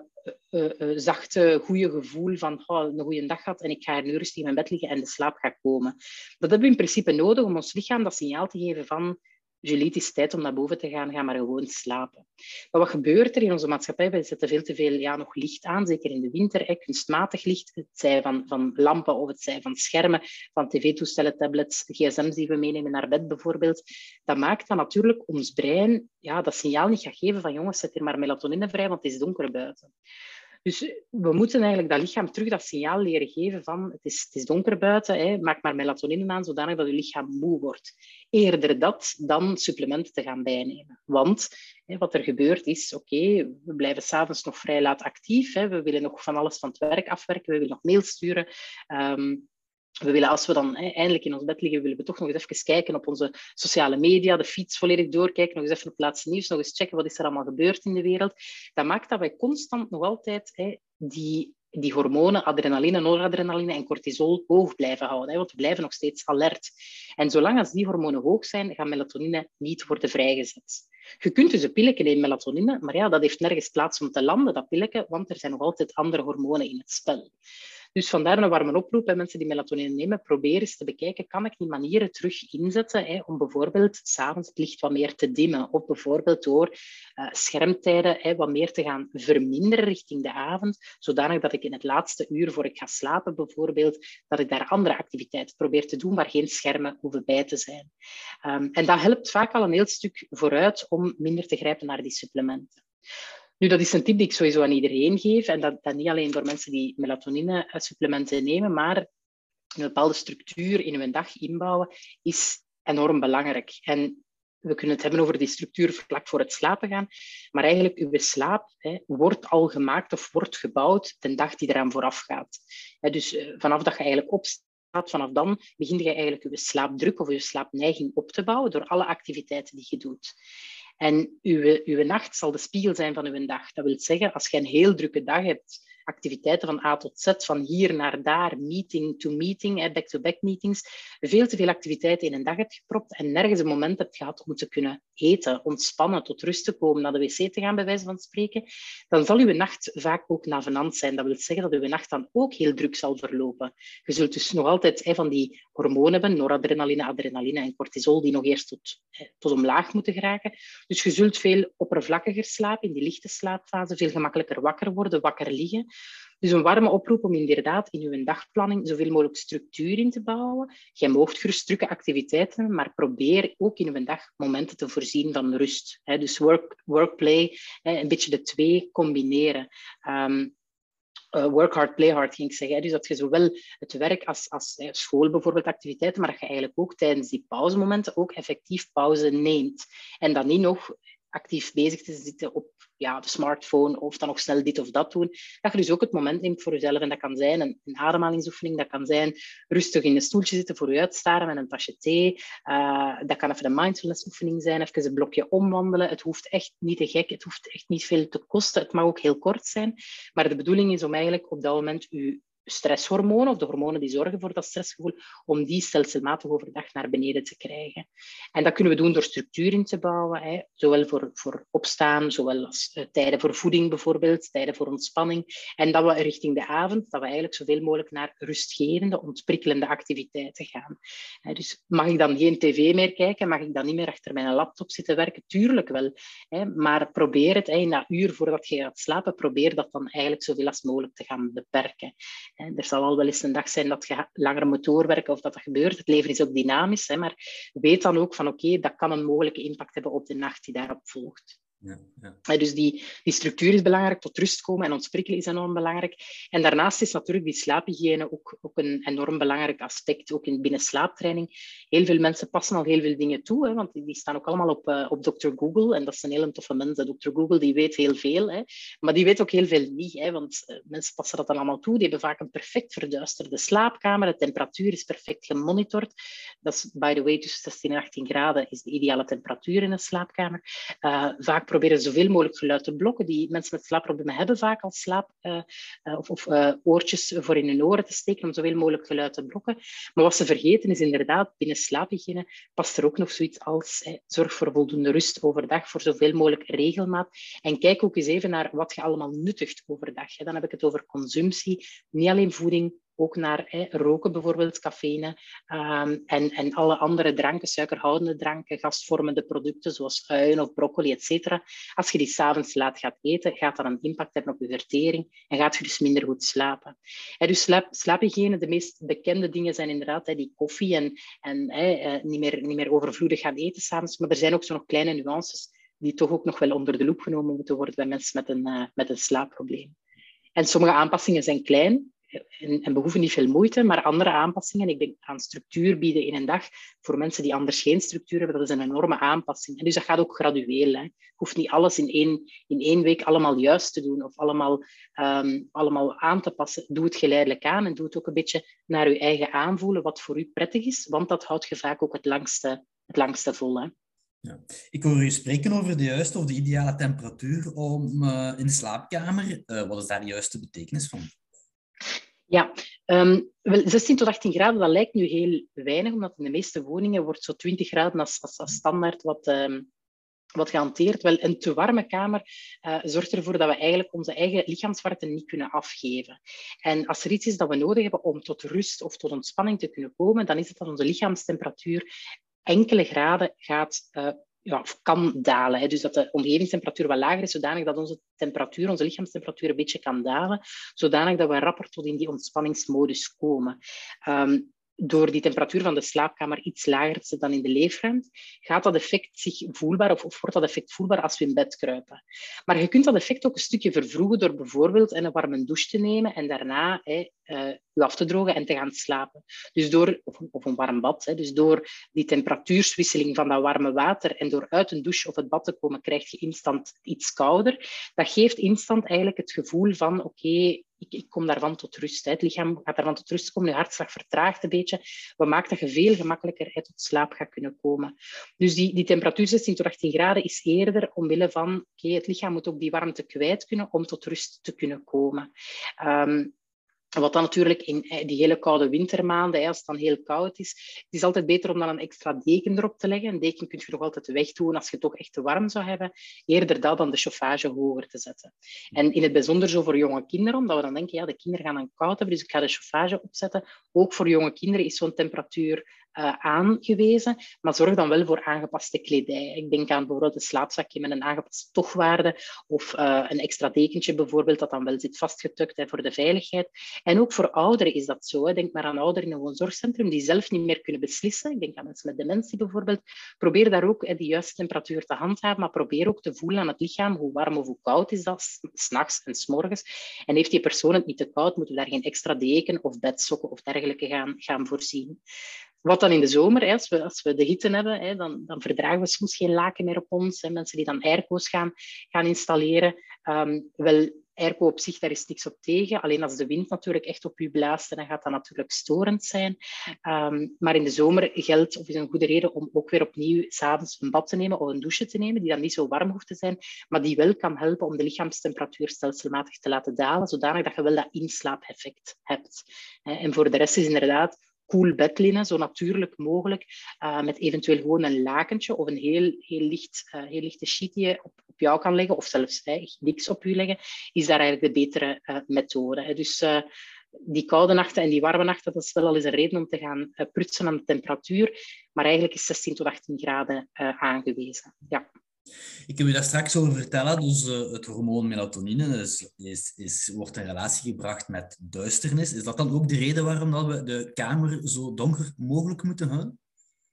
Speaker 3: uh, uh, zachte, goede gevoel van oh, een goede dag gehad en ik ga nu rustig in mijn bed liggen en de slaap gaat komen. Dat hebben we in principe nodig om ons lichaam dat signaal te geven van Julie, het is tijd om naar boven te gaan, ga maar gewoon slapen. Maar wat gebeurt er in onze maatschappij? We zetten veel te veel ja, nog licht aan, zeker in de winter, kunstmatig licht. Het zij van, van lampen of het zij van schermen, van tv-toestellen, tablets, gsm's die we meenemen naar bed bijvoorbeeld. Dat maakt dan natuurlijk ons brein ja, dat signaal niet gaat geven van jongens, zet er maar melatonine vrij, want het is donker buiten. Dus we moeten eigenlijk dat lichaam terug dat signaal leren geven van het is, het is donker buiten, hè, maak maar melatonine aan zodanig dat je lichaam moe wordt. Eerder dat dan supplementen te gaan bijnemen. Want hè, wat er gebeurt is, oké, we blijven s'avonds nog vrij laat actief, hè, we willen nog van alles van het werk afwerken, we willen nog mails sturen. Um, we willen, als we dan eindelijk in ons bed liggen, willen we toch nog eens even kijken op onze sociale media, de feeds volledig doorkijken, nog eens even op het laatste nieuws, nog eens checken wat is er allemaal gebeurd in de wereld. Dat maakt dat wij constant nog altijd die, die hormonen, adrenaline, noradrenaline en cortisol hoog blijven houden. Want we blijven nog steeds alert. En zolang als die hormonen hoog zijn, gaan melatonine niet worden vrijgezet. Je kunt dus een pilletje nemen, melatonine, maar ja, dat heeft nergens plaats om te landen, dat pilletje, want er zijn nog altijd andere hormonen in het spel. Dus vandaar een warme oproep bij mensen die melatonine nemen. Probeer eens te bekijken, kan ik die manieren terug inzetten hè, om bijvoorbeeld s'avonds het licht wat meer te dimmen. Of bijvoorbeeld door uh, schermtijden hè, wat meer te gaan verminderen richting de avond. Zodanig dat ik in het laatste uur voor ik ga slapen bijvoorbeeld, dat ik daar andere activiteiten probeer te doen waar geen schermen hoeven bij te zijn. Um, en dat helpt vaak al een heel stuk vooruit om minder te grijpen naar die supplementen. Nu, dat is een tip die ik sowieso aan iedereen geef. En dat, dat niet alleen door mensen die melatonine-supplementen nemen, maar een bepaalde structuur in hun dag inbouwen is enorm belangrijk. En we kunnen het hebben over die structuur vlak voor het slapen gaan. Maar eigenlijk, uw slaap hè, wordt al gemaakt of wordt gebouwd de dag die eraan vooraf gaat. dus uh, vanaf dat je eigenlijk opstaat, vanaf dan begin je eigenlijk je slaapdruk of je slaapneiging op te bouwen door alle activiteiten die je doet. En uw, uw nacht zal de spiegel zijn van uw dag. Dat wil zeggen, als je een heel drukke dag hebt, activiteiten van A tot Z, van hier naar daar, meeting to meeting, back-to-back meetings, veel te veel activiteiten in een dag hebt gepropt en nergens een moment hebt gehad om te kunnen eten, ontspannen, tot rust te komen, naar de wc te gaan, bij wijze van spreken, dan zal uw nacht vaak ook navenant zijn. Dat wil zeggen dat uw nacht dan ook heel druk zal verlopen. Je zult dus nog altijd van die hormonen hebben, noradrenaline, adrenaline en cortisol, die nog eerst tot, tot omlaag moeten geraken. Dus je zult veel oppervlakkiger slapen, in die lichte slaapfase, veel gemakkelijker wakker worden, wakker liggen. Dus een warme oproep om inderdaad in uw dagplanning zoveel mogelijk structuur in te bouwen. Je moogt gerust activiteiten, maar probeer ook in uw dag momenten te voorzien van rust. Dus work, work-play, een beetje de twee combineren. Um, work hard, play hard, ging ik zeggen. Dus dat je zowel het werk als, als school bijvoorbeeld activiteiten, maar dat je eigenlijk ook tijdens die pauzemomenten ook effectief pauze neemt. En dan niet nog actief bezig te zitten op ja, de smartphone of dan nog snel dit of dat doen. Dat je dus ook het moment neemt voor jezelf. En dat kan zijn een, ademhalingsoefening, dat kan zijn rustig in een stoeltje zitten voor je uitstaren met een tasje thee. Uh, dat kan even een mindfulness oefening zijn, even een blokje omwandelen. Het hoeft echt niet te gek, het hoeft echt niet veel te kosten. Het mag ook heel kort zijn. Maar de bedoeling is om eigenlijk op dat moment je stresshormonen of de hormonen die zorgen voor dat stressgevoel, om die stelselmatig overdag naar beneden te krijgen. En dat kunnen we doen door structuur in te bouwen, hè, zowel voor, voor opstaan, zowel als uh, tijden voor voeding bijvoorbeeld, tijden voor ontspanning. En dat we richting de avond, dat we eigenlijk zoveel mogelijk naar rustgevende, ontprikkelende activiteiten gaan. Hè, dus mag ik dan geen tv meer kijken? Mag ik dan niet meer achter mijn laptop zitten werken? Tuurlijk wel. Hè, maar probeer het, na uur voordat je gaat slapen, probeer dat dan eigenlijk zoveel als mogelijk te gaan beperken. Er zal al wel eens een dag zijn dat je langer moet doorwerken of dat dat gebeurt. Het leven is ook dynamisch, maar weet dan ook van oké, dat kan een mogelijke impact hebben op de nacht die daarop volgt. Ja, ja. Dus die, die structuur is belangrijk, tot rust komen en ontsprikkelen is enorm belangrijk. En daarnaast is natuurlijk die slaaphygiëne ook, ook een enorm belangrijk aspect, ook in binnen slaaptraining. Heel veel mensen passen al heel veel dingen toe, hè, want die staan ook allemaal op, uh, op Dr. Google. En dat is een hele toffe mens, Dr. Google, die weet heel veel. Hè. Maar die weet ook heel veel niet, hè, want uh, mensen passen dat dan allemaal toe. Die hebben vaak een perfect verduisterde slaapkamer. De temperatuur is perfect gemonitord. Dat is, by the way, tussen 16 en 18 graden is de ideale temperatuur in een slaapkamer. Uh, vaak proberen zoveel mogelijk geluid te blokken. Die mensen met slaapproblemen hebben vaak al slaap uh, of, of uh, oortjes voor in hun oren te steken om zoveel mogelijk geluid te blokken. Maar wat ze vergeten is inderdaad, binnen slaaphygiëne past er ook nog zoiets als hè, zorg voor voldoende rust overdag, voor zoveel mogelijk regelmaat. En kijk ook eens even naar wat je allemaal nuttigt overdag. Dan heb ik het over consumptie, niet alleen voeding, ook naar hè, roken bijvoorbeeld, cafeïne um, en, en alle andere dranken, suikerhoudende dranken, gastvormende producten zoals uien of broccoli, etc. Als je die s'avonds laat gaat eten, gaat dat een impact hebben op je vertering en gaat je dus minder goed slapen. Hè, dus slaap, slaaphygiëne, de meest bekende dingen zijn inderdaad hè, die koffie en, en hè, eh, niet, meer, niet meer overvloedig gaan eten s'avonds, maar er zijn ook zo nog kleine nuances die toch ook nog wel onder de loep genomen moeten worden bij mensen met een, uh, met een slaapprobleem. En sommige aanpassingen zijn klein, en, en behoeven niet veel moeite, maar andere aanpassingen, ik denk aan structuur bieden in een dag, voor mensen die anders geen structuur hebben, dat is een enorme aanpassing. En dus dat gaat ook gradueel. Hè. Je hoeft niet alles in één, in één week allemaal juist te doen of allemaal, um, allemaal aan te passen. Doe het geleidelijk aan en doe het ook een beetje naar je eigen aanvoelen, wat voor u prettig is, want dat houdt je vaak ook het langste, het langste vol. Hè.
Speaker 2: Ja. Ik hoor u spreken over de juiste of de ideale temperatuur om, uh, in de slaapkamer. Uh, wat is daar de juiste betekenis van?
Speaker 3: Ja, um, wel, 16 tot 18 graden, dat lijkt nu heel weinig, omdat in de meeste woningen wordt zo 20 graden als, als, standaard wat, um, wat gehanteerd. Wel, een te warme kamer uh, zorgt ervoor dat we eigenlijk onze eigen lichaamswarmte niet kunnen afgeven. En als er iets is dat we nodig hebben om tot rust of tot ontspanning te kunnen komen, dan is het dat onze lichaamstemperatuur enkele graden gaat uh, ja, kan dalen. Hè. Dus dat de omgevingstemperatuur wat lager is, zodanig dat onze temperatuur, onze lichaamstemperatuur een beetje kan dalen, zodanig dat we rapper tot in die ontspanningsmodus komen. Um, door die temperatuur van de slaapkamer iets lager te zetten dan in de leefruimte, gaat dat effect zich voelbaar of, wordt dat effect voelbaar als we in bed kruipen. Maar je kunt dat effect ook een stukje vervroegen door bijvoorbeeld een warme douche te nemen en daarna hè, uh, u af te drogen en te gaan slapen. Dus door, of, een warm bad. Hè, dus door die temperatuurswisseling van dat warme water en door uit een douche of het bad te komen, krijg je instant iets kouder. Dat geeft instant eigenlijk het gevoel van oké, ik, ik, kom daarvan tot rust. Het lichaam gaat daarvan tot rust komen, je hartslag vertraagt een beetje. Wat maakt dat je veel gemakkelijker hè, tot slaap gaat kunnen komen. Dus die, die temperatuur 16 tot 18 graden is eerder omwille van, oké, het lichaam moet ook die warmte kwijt kunnen om tot rust te kunnen komen. Um, wat dan natuurlijk in eh, die hele koude wintermaanden, als het dan heel koud is, het is altijd beter om dan een extra deken erop te leggen. Een deken kun je nog altijd wegdoen als je het toch echt te warm zou hebben. Eerder dat dan de chauffage hoger te zetten. En in het bijzonder zo voor jonge kinderen, omdat we dan denken, ja, de kinderen gaan dan koud hebben, dus ik ga de chauffage opzetten. Ook voor jonge kinderen is zo'n temperatuur uh, aangewezen, maar zorg dan wel voor aangepaste kledij. Ik denk aan bijvoorbeeld een slaapzakje met een aangepaste tochtwaarde of uh, een extra dekentje bijvoorbeeld, dat dan wel zit vastgetukt hè, voor de veiligheid. En ook voor ouderen is dat zo. Denk maar aan ouderen in een woonzorgcentrum die zelf niet meer kunnen beslissen. Ik denk aan mensen met dementie bijvoorbeeld. Probeer daar ook de juiste temperatuur te handhaven, maar probeer ook te voelen aan het lichaam hoe warm of hoe koud is dat, s'nachts en s'morgens. En heeft die persoon het niet te koud, moeten we daar geen extra deken of bedsokken of dergelijke gaan, gaan voorzien. Wat dan in de zomer, als, we, als we de hitte hebben, dan, dan verdragen we soms geen laken meer op ons. Mensen die dan airco's gaan, gaan installeren. Um, wel, airco op zich, daar is niks op tegen. Alleen als de wind natuurlijk echt op u blaast, dan gaat dat natuurlijk storend zijn. Ehm, maar in de zomer geldt, of is een goede reden om ook weer opnieuw s'avonds een bad te nemen of een douche te nemen, die dan niet zo warm hoeft te zijn, maar die wel kan helpen om de lichaamstemperatuur stelselmatig te laten dalen, zodanig dat je wel dat inslaapeffect hebt. En voor de rest is inderdaad koel bedlinnen, zo natuurlijk mogelijk, uh, met eventueel gewoon een lakentje of een heel, heel, licht, uh, heel lichte sheet op, op jou kan leggen, of zelfs uh, niks op je leggen, is daar eigenlijk de betere uh, methode. Hè. Dus die koude nachten en die warme nachten, dat is wel al eens een reden om te gaan prutsen aan de temperatuur. Maar eigenlijk is 16 tot 18 graden aangewezen. Ja.
Speaker 2: Ik heb u daar straks over vertellen, dus uh, het hormoon melatonine is, is, wordt in relatie gebracht met duisternis. Is dat dan ook de reden waarom dat we de kamer zo donker mogelijk moeten houden?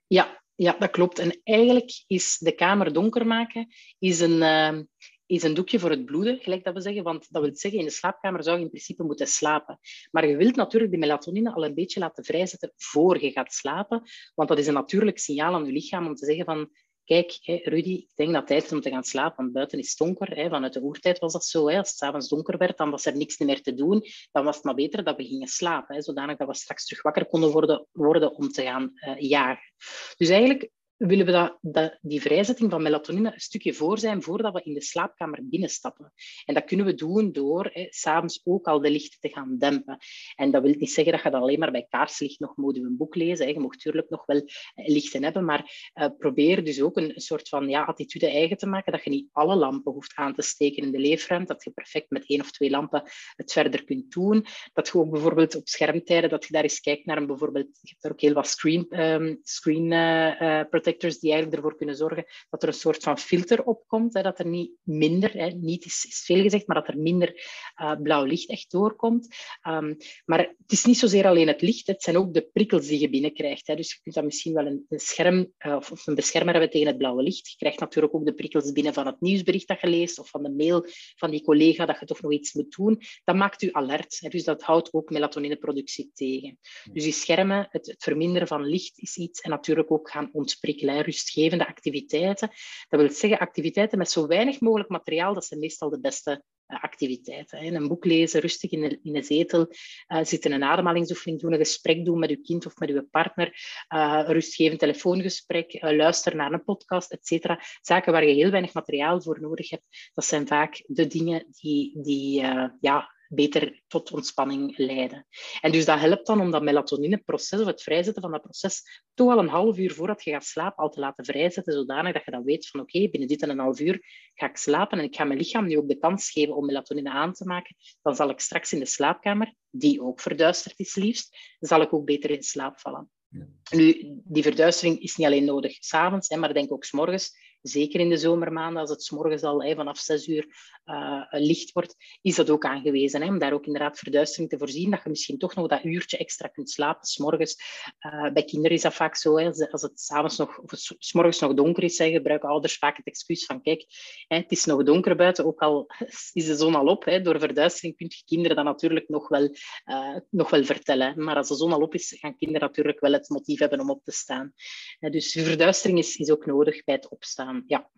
Speaker 3: Ja, ja, dat klopt. En eigenlijk is de kamer donker maken is een, uh, is een doekje voor het bloeden, gelijk dat we zeggen. Want dat wil zeggen, in de slaapkamer zou je in principe moeten slapen. Maar je wilt natuurlijk die melatonine al een beetje laten vrijzetten voor je gaat slapen. Want dat is een natuurlijk signaal aan je lichaam om te zeggen van kijk, hè, Rudy, ik denk dat het tijd is om te gaan slapen, want buiten is het donker. Vanuit de oertijd was dat zo. Als het avonds donker werd, dan was er niks meer te doen. Dan was het maar beter dat we gingen slapen, zodanig dat we straks terug wakker konden worden, worden om te gaan uh, jagen. Dus eigenlijk willen we dat, die vrijzetting van melatonine een stukje voor zijn voordat we in de slaapkamer binnenstappen. En dat kunnen we doen door s'avonds ook al de lichten te gaan dempen. En dat wil niet zeggen dat je dat alleen maar bij kaarslicht nog moet een boek lezen. Hè. Je mag natuurlijk nog wel eh, lichten hebben, maar uh, probeer dus ook een, soort van ja, attitude eigen te maken dat je niet alle lampen hoeft aan te steken in de leefruimte, dat je perfect met één of twee lampen het verder kunt doen. Dat je ook bijvoorbeeld op schermtijden, dat je daar eens kijkt naar een bijvoorbeeld, je hebt er ook heel wat screen, um, screen uh, protectors die eigenlijk ervoor kunnen zorgen dat er een soort van filter opkomt, hè, dat er niet minder, hè, niet is, is, veel gezegd, maar dat er minder uh, blauw licht echt doorkomt. Um, maar het is niet zozeer alleen het licht, het zijn ook de prikkels die je binnenkrijgt. Hè. Dus je kunt dan misschien wel een, een scherm uh, of een beschermer hebben tegen het blauwe licht. Je krijgt natuurlijk ook de prikkels binnen van het nieuwsbericht dat je leest of van de mail van die collega dat je toch nog iets moet doen. Dat maakt u alert. Hè. Dus dat houdt ook melatonineproductie tegen. Dus die schermen, het, het verminderen van licht is iets en natuurlijk ook gaan ontprikkelen rustgevende activiteiten. Dat wil zeggen activiteiten met zo weinig mogelijk materiaal, dat zijn meestal de beste uh, activiteiten. Een boek lezen, rustig in de, in zetel uh, zitten, een ademhalingsoefening doen, een gesprek doen met uw kind of met uw partner, een rustgevend telefoongesprek, luisteren naar een podcast, etc. Zaken waar je heel weinig materiaal voor nodig hebt, dat zijn vaak de dingen die, die ja, beter tot ontspanning leiden. En dus dat helpt dan om dat melatonineproces of het vrijzetten van dat proces toch al een half uur voordat je gaat slapen al te laten vrijzetten, zodanig dat je dan weet van oké, okay, binnen dit en een half uur ga ik slapen en ik ga mijn lichaam nu ook de kans geven om melatonine aan te maken. Dan zal ik straks in de slaapkamer, die ook verduisterd is liefst, zal ik ook beter in slaap vallen. Ja. Nu, die verduistering is niet alleen nodig s'avonds, maar denk ook s'morgens zeker in de zomermaanden, als het s morgens al vanaf zes uur uh, licht wordt, is dat ook aangewezen. Hè, om daar ook inderdaad verduistering te voorzien, dat je misschien toch nog dat uurtje extra kunt slapen. Uh, bij kinderen is dat vaak zo, hè, als het s'avonds nog, of s morgens nog donker is, gebruiken ouders vaak het excuus van kijk, het is nog donker buiten, ook al [laughs] is de zon al op. Door verduistering kun je kinderen dat natuurlijk nog wel, uh, nog wel vertellen. Maar als de zon al op is, gaan kinderen natuurlijk wel het motief hebben om op te staan. dus verduistering is, is ook nodig bij het opstaan ja.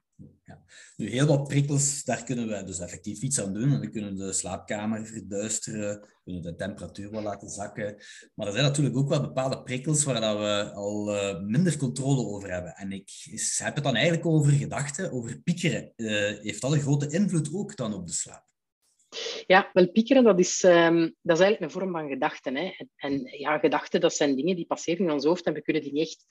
Speaker 2: Ja. Nu, heel wat prikkels, daar kunnen we dus effectief iets aan doen. We kunnen de slaapkamer verduisteren, we kunnen de temperatuur wel laten zakken. Maar er zijn natuurlijk ook wel bepaalde prikkels waar dat we al uh, minder controle over hebben. En ik heb het dan eigenlijk over gedachten, over piekeren. Uh, heeft dat een grote invloed ook dan op de slaap?
Speaker 3: Ja, wel piekeren, dat is, um, dat is eigenlijk een vorm van gedachten. Hè. En, en ja, gedachten, dat zijn dingen die passeren in ons hoofd en we kunnen die niet echt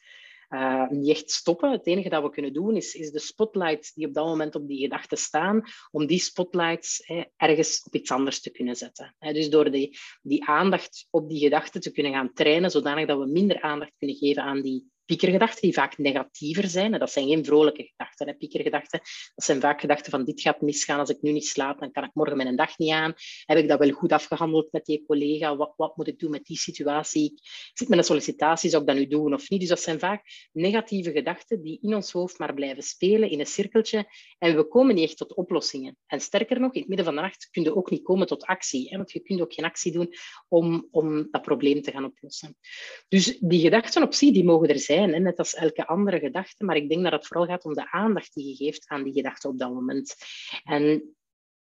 Speaker 3: uh, niet echt stoppen. Het enige dat we kunnen doen is, is de spotlights die op dat moment op die gedachten staan, om die spotlights ergens op iets anders te kunnen zetten. dus door die, die aandacht op die gedachten te kunnen gaan trainen, zodanig dat we minder aandacht kunnen geven aan die piekergedachten die vaak negatiever zijn. En dat zijn geen vrolijke gedachten. Hè. Piekergedachten, dat zijn vaak gedachten van dit gaat misgaan als ik nu niet slaap, dan kan ik morgen mijn dag niet aan. Heb ik dat wel goed afgehandeld met die collega? Wat, wat moet ik doen met die situatie? Ik zit met een sollicitatie, zou ik dat nu doen of niet? Dus dat zijn vaak negatieve gedachten die in ons hoofd maar blijven spelen in een cirkeltje en we komen niet echt tot oplossingen. En sterker nog, in het midden van de nacht kun je ook niet komen tot actie, hè, want je kunt ook geen actie doen om, om dat probleem te gaan oplossen. Dus die gedachten op zich, die mogen er zijn net als elke andere gedachte. Maar ik denk dat het vooral gaat om de aandacht die je geeft aan die gedachte op dat moment. En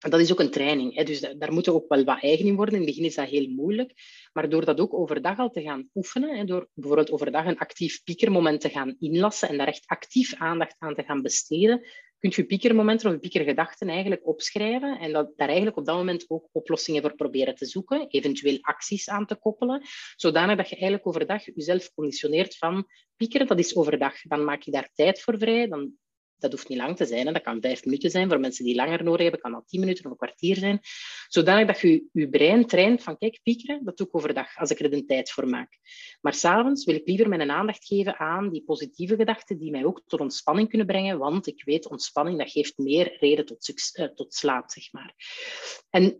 Speaker 3: dat is ook een training. Hè? Dus daar moeten we ook wel wat eigen in worden. In het begin is dat heel moeilijk. Maar door dat ook overdag al te gaan oefenen, hè, door bijvoorbeeld overdag een actief piekermoment te gaan inlassen en daar echt actief aandacht aan te gaan besteden, kunt je piekermomenten of piekergedachten eigenlijk opschrijven en dat, daar eigenlijk op dat moment ook oplossingen voor proberen te zoeken, eventueel acties aan te koppelen, zodanig dat je eigenlijk overdag jezelf conditioneert van piekeren, dat is overdag. Dan maak je daar tijd voor vrij, dan dat hoeft niet lang te zijn. Dat kan vijf minuten zijn. Voor mensen die langer nodig hebben, kan dat tien minuten of een kwartier zijn. Zodanig dat je je brein traint van, kijk, piekeren, dat doe ik overdag, als ik er de tijd voor maak. Maar s'avonds wil ik liever mijn aandacht geven aan die positieve gedachten die mij ook tot ontspanning kunnen brengen, want ik weet, ontspanning, dat geeft meer reden tot, uh, tot slaap, zeg maar. En eh,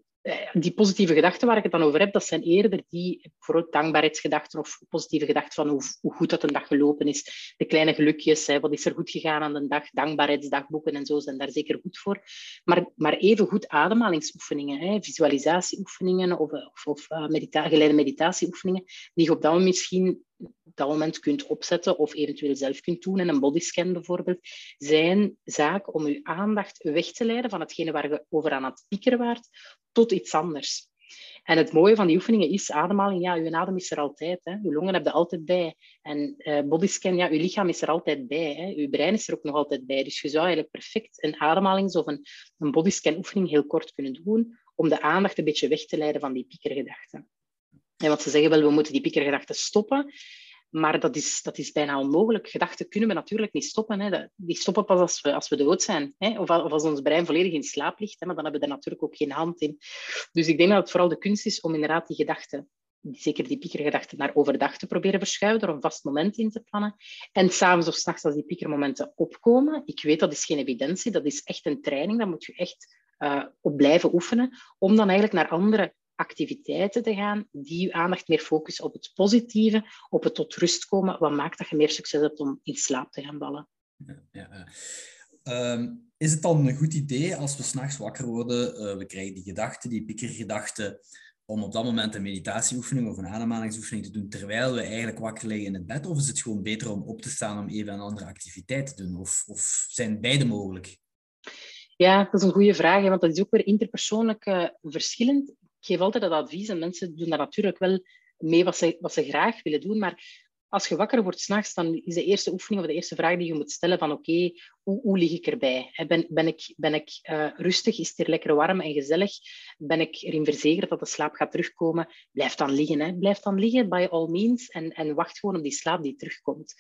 Speaker 3: die positieve gedachten waar ik het dan over heb, dat zijn eerder die bijvoorbeeld dankbaarheidsgedachten of positieve gedachten van hoe, hoe, goed dat een dag gelopen is. De kleine gelukjes, hè, wat is er goed gegaan aan de dag, dankbaarheidsdagboeken en zo zijn daar zeker goed voor. Maar, maar even goed ademhalingsoefeningen, hè, visualisatieoefeningen of, of, of medita geleide meditatieoefeningen, die je op dat misschien dat moment kunt opzetten of eventueel zelf kunt doen, en een bodyscan bijvoorbeeld, zijn zaak om je aandacht weg te leiden van hetgene waar je over aan het piekeren waart, tot iets anders. En het mooie van die oefeningen is ademhaling. Ja, je adem is er altijd. Hè. Je longen heb je altijd bij. En uh, bodyscan, ja, je lichaam is er altijd bij. Hè. Je brein is er ook nog altijd bij. Dus je zou eigenlijk perfect een ademhalings- of een, een bodyscan oefening heel kort kunnen doen om de aandacht een beetje weg te leiden van die piekergedachten. Wat ze zeggen wel, we moeten die piekergedachten stoppen. Maar dat is, dat is bijna onmogelijk. Gedachten kunnen we natuurlijk niet stoppen. Hè. Die stoppen pas als we, als we dood zijn. Hè. Of, als ons brein volledig in slaap ligt. Hè. Maar dan hebben we er natuurlijk ook geen hand in. Dus ik denk dat het vooral de kunst is om inderdaad die gedachten, zeker die piekergedachten, naar overdag te proberen verschuiven. Door een vast moment in te plannen. En s'avonds of s'nachts als die piekermomenten opkomen. Ik weet, dat is geen evidentie. Dat is echt een training. Daar moet je echt uh, op blijven oefenen. Om dan eigenlijk naar andere activiteiten te gaan die je aandacht meer focussen op het positieve, op het tot rust komen, wat maakt dat je meer succes hebt om in slaap te gaan vallen. Ja, ja.
Speaker 2: Ehm, is het dan een goed idee als we s'nachts wakker worden, uh, we krijgen die gedachten, die piekergedachten, om op dat moment een meditatieoefening of een ademhalingsoefening te doen terwijl we eigenlijk wakker liggen in het bed? Of is het gewoon beter om op te staan om even een andere activiteit te doen? Of, of zijn beide mogelijk?
Speaker 3: Ja, dat is een goede vraag, want dat is ook weer interpersoonlijk uh, verschillend ik geef altijd dat advies en mensen doen daar natuurlijk wel mee wat ze, wat ze graag willen doen. Maar als je wakker wordt s'nachts, dan is de eerste oefening of de eerste vraag die je moet stellen van oké, hoe, hoe lig ik erbij? Ben, ben ik, ben ik uh, rustig? Is het hier lekker warm en gezellig? Ben ik erin verzekerd dat de slaap gaat terugkomen? Blijf dan liggen. Hè? Blijf dan liggen, by all means. En, en wacht gewoon op die slaap die terugkomt.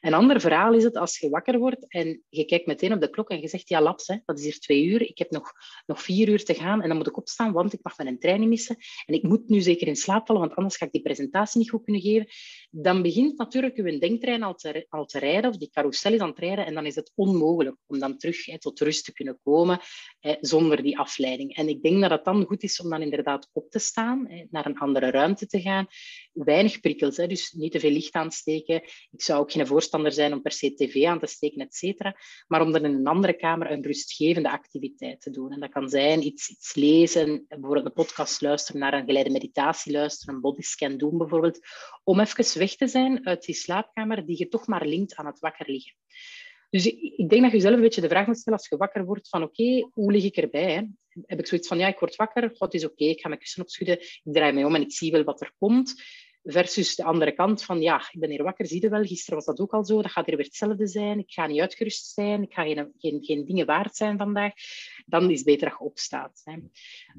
Speaker 3: Een ander verhaal is het als je wakker wordt en je kijkt meteen op de klok en je zegt, ja laps, hè, dat is hier twee uur, ik heb nog, nog vier uur te gaan en dan moet ik opstaan, want ik mag mijn training missen en ik moet nu zeker in slaap vallen, want anders ga ik die presentatie niet goed kunnen geven. Dan begint natuurlijk je denktrein al te, al te rijden, of die carousel is aan het rijden, en dan is het onmogelijk om dan terug hè, tot rust te kunnen komen hè, zonder die afleiding. En ik denk dat het dan goed is om dan inderdaad op te staan, hè, naar een andere ruimte te gaan. Weinig prikkels, dus niet te veel licht aansteken. Ik zou ook geen voorstander zijn om per se tv aan te steken, et cetera, maar om dan in een andere kamer een rustgevende activiteit te doen. En dat kan zijn iets, iets lezen, bijvoorbeeld een podcast luisteren, naar een geleide meditatie luisteren, een bodyscan doen bijvoorbeeld, om even weg te zijn uit die slaapkamer die je toch maar linkt aan het wakker liggen. Dus ik denk dat je zelf een beetje de vraag moet stellen als je wakker wordt van oké, hoe lig ik erbij? Hè? Heb ik zoiets van ja, ik word wakker, God is oké, ik ga mijn kussen opschudden, ik draai mij om en ik zie wel wat er komt. Versus de andere kant van, ja, ik ben hier wakker, zie je wel, gisteren was dat ook al zo, dat gaat hier weer hetzelfde zijn, ik ga niet uitgerust zijn, ik ga geen, geen, geen dingen waard zijn vandaag, dan is het beter dat je opstaat. Hè.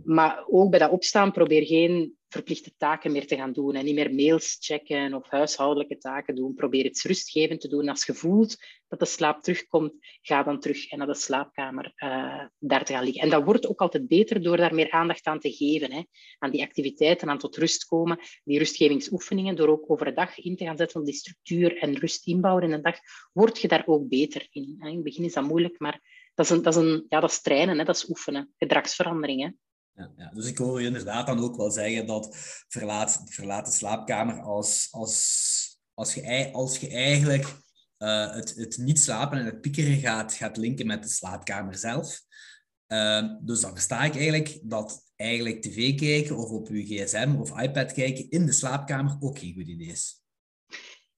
Speaker 3: Maar ook bij dat opstaan, probeer geen verplichte taken meer te gaan doen en niet meer mails checken of huishoudelijke taken doen. Probeer iets rustgevend te doen. Als je voelt dat de slaap terugkomt, ga dan terug naar de slaapkamer uh, daar te gaan liggen. En dat wordt ook altijd beter door daar meer aandacht aan te geven, hè. aan die activiteiten, aan tot rust komen, die rustgevingsoefeningen, door ook overdag in te gaan zetten die structuur en rust inbouwen in de dag, word je daar ook beter in. Hè. In het begin is dat moeilijk, maar dat is, een, dat is, een, ja, dat is trainen, hè. dat is oefenen, gedragsveranderingen.
Speaker 2: Ja, ja, Dus ik hoor je inderdaad dan ook wel zeggen dat verlaat, verlaat de slaapkamer als, als, als, je, als je eigenlijk uh, het, het niet slapen en het piekeren gaat, gaat linken met de slaapkamer zelf. Uh, dus dan versta ik eigenlijk dat eigenlijk tv kijken of op je gsm of iPad kijken in de slaapkamer ook geen goed idee is.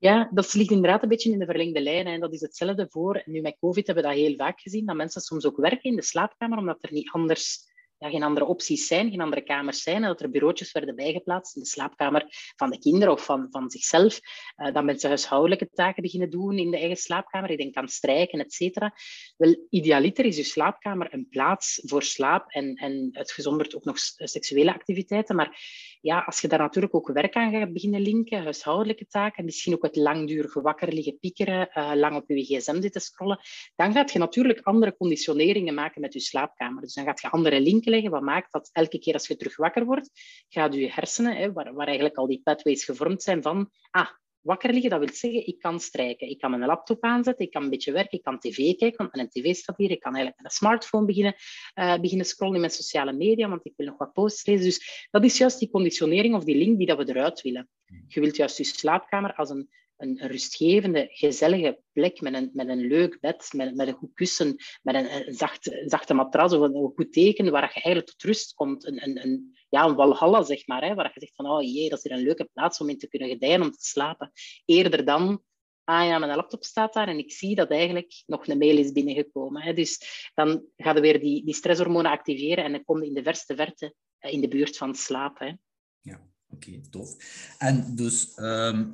Speaker 3: Ja, dat ligt inderdaad een beetje in de verlengde lijn. En dat is hetzelfde voor, nu met COVID hebben we dat heel vaak gezien, dat mensen soms ook werken in de slaapkamer, omdat er niet anders ja, geen andere opties zijn, geen andere kamers zijn. En dat er bureautjes werden bijgeplaatst in de slaapkamer van de kinderen of van, van zichzelf. Uh, dat mensen huishoudelijke taken beginnen doen in de eigen slaapkamer. Ik denk aan strijken, et cetera. Wel, idealiter is je slaapkamer een plaats voor slaap en, en uitgezonderd ook nog seksuele activiteiten. Maar ja, als je daar natuurlijk ook werk aan gaat beginnen linken, huishoudelijke taken, misschien ook het langdurig wakker liggen piekeren, uh, lang op je gsm zitten scrollen, dan gaat je natuurlijk andere conditioneringen maken met je slaapkamer. Dus dan gaat je andere linken wat maakt dat elke keer als je terug wakker wordt, gaat je hersenen, hè, waar, waar eigenlijk al die pathways gevormd zijn van, ah, wakker liggen, dat wil zeggen, ik kan strijken. Ik kan mijn laptop aanzetten, ik kan een beetje werken, ik kan tv kijken, want mijn tv staat hier. Ik kan eigenlijk met een smartphone beginnen, uh, beginnen scrollen in mijn sociale media, want ik wil nog wat posts lezen. Dus dat is juist die conditionering of die link die dat we eruit willen. Je wilt juist je slaapkamer als een, een, rustgevende, gezellige plek met een, met een leuk bed, met, met een goed kussen, met een, een, zacht, zachte matras of een, goed teken, waar je eigenlijk tot rust komt. Een, een, een, ja, een walhalla, zeg maar, hè, waar je zegt van, oh jee, dat is hier een leuke plaats om in te kunnen gedijen, om te slapen. Eerder dan, ah ja, mijn laptop staat daar en ik zie dat eigenlijk nog een mail is binnengekomen. Hè. Dus dan gaan we weer die, die stresshormonen activeren en dan kom je in de verste verte eh, in de buurt van slapen. Hè.
Speaker 2: Ja, oké, tof. En dus... Um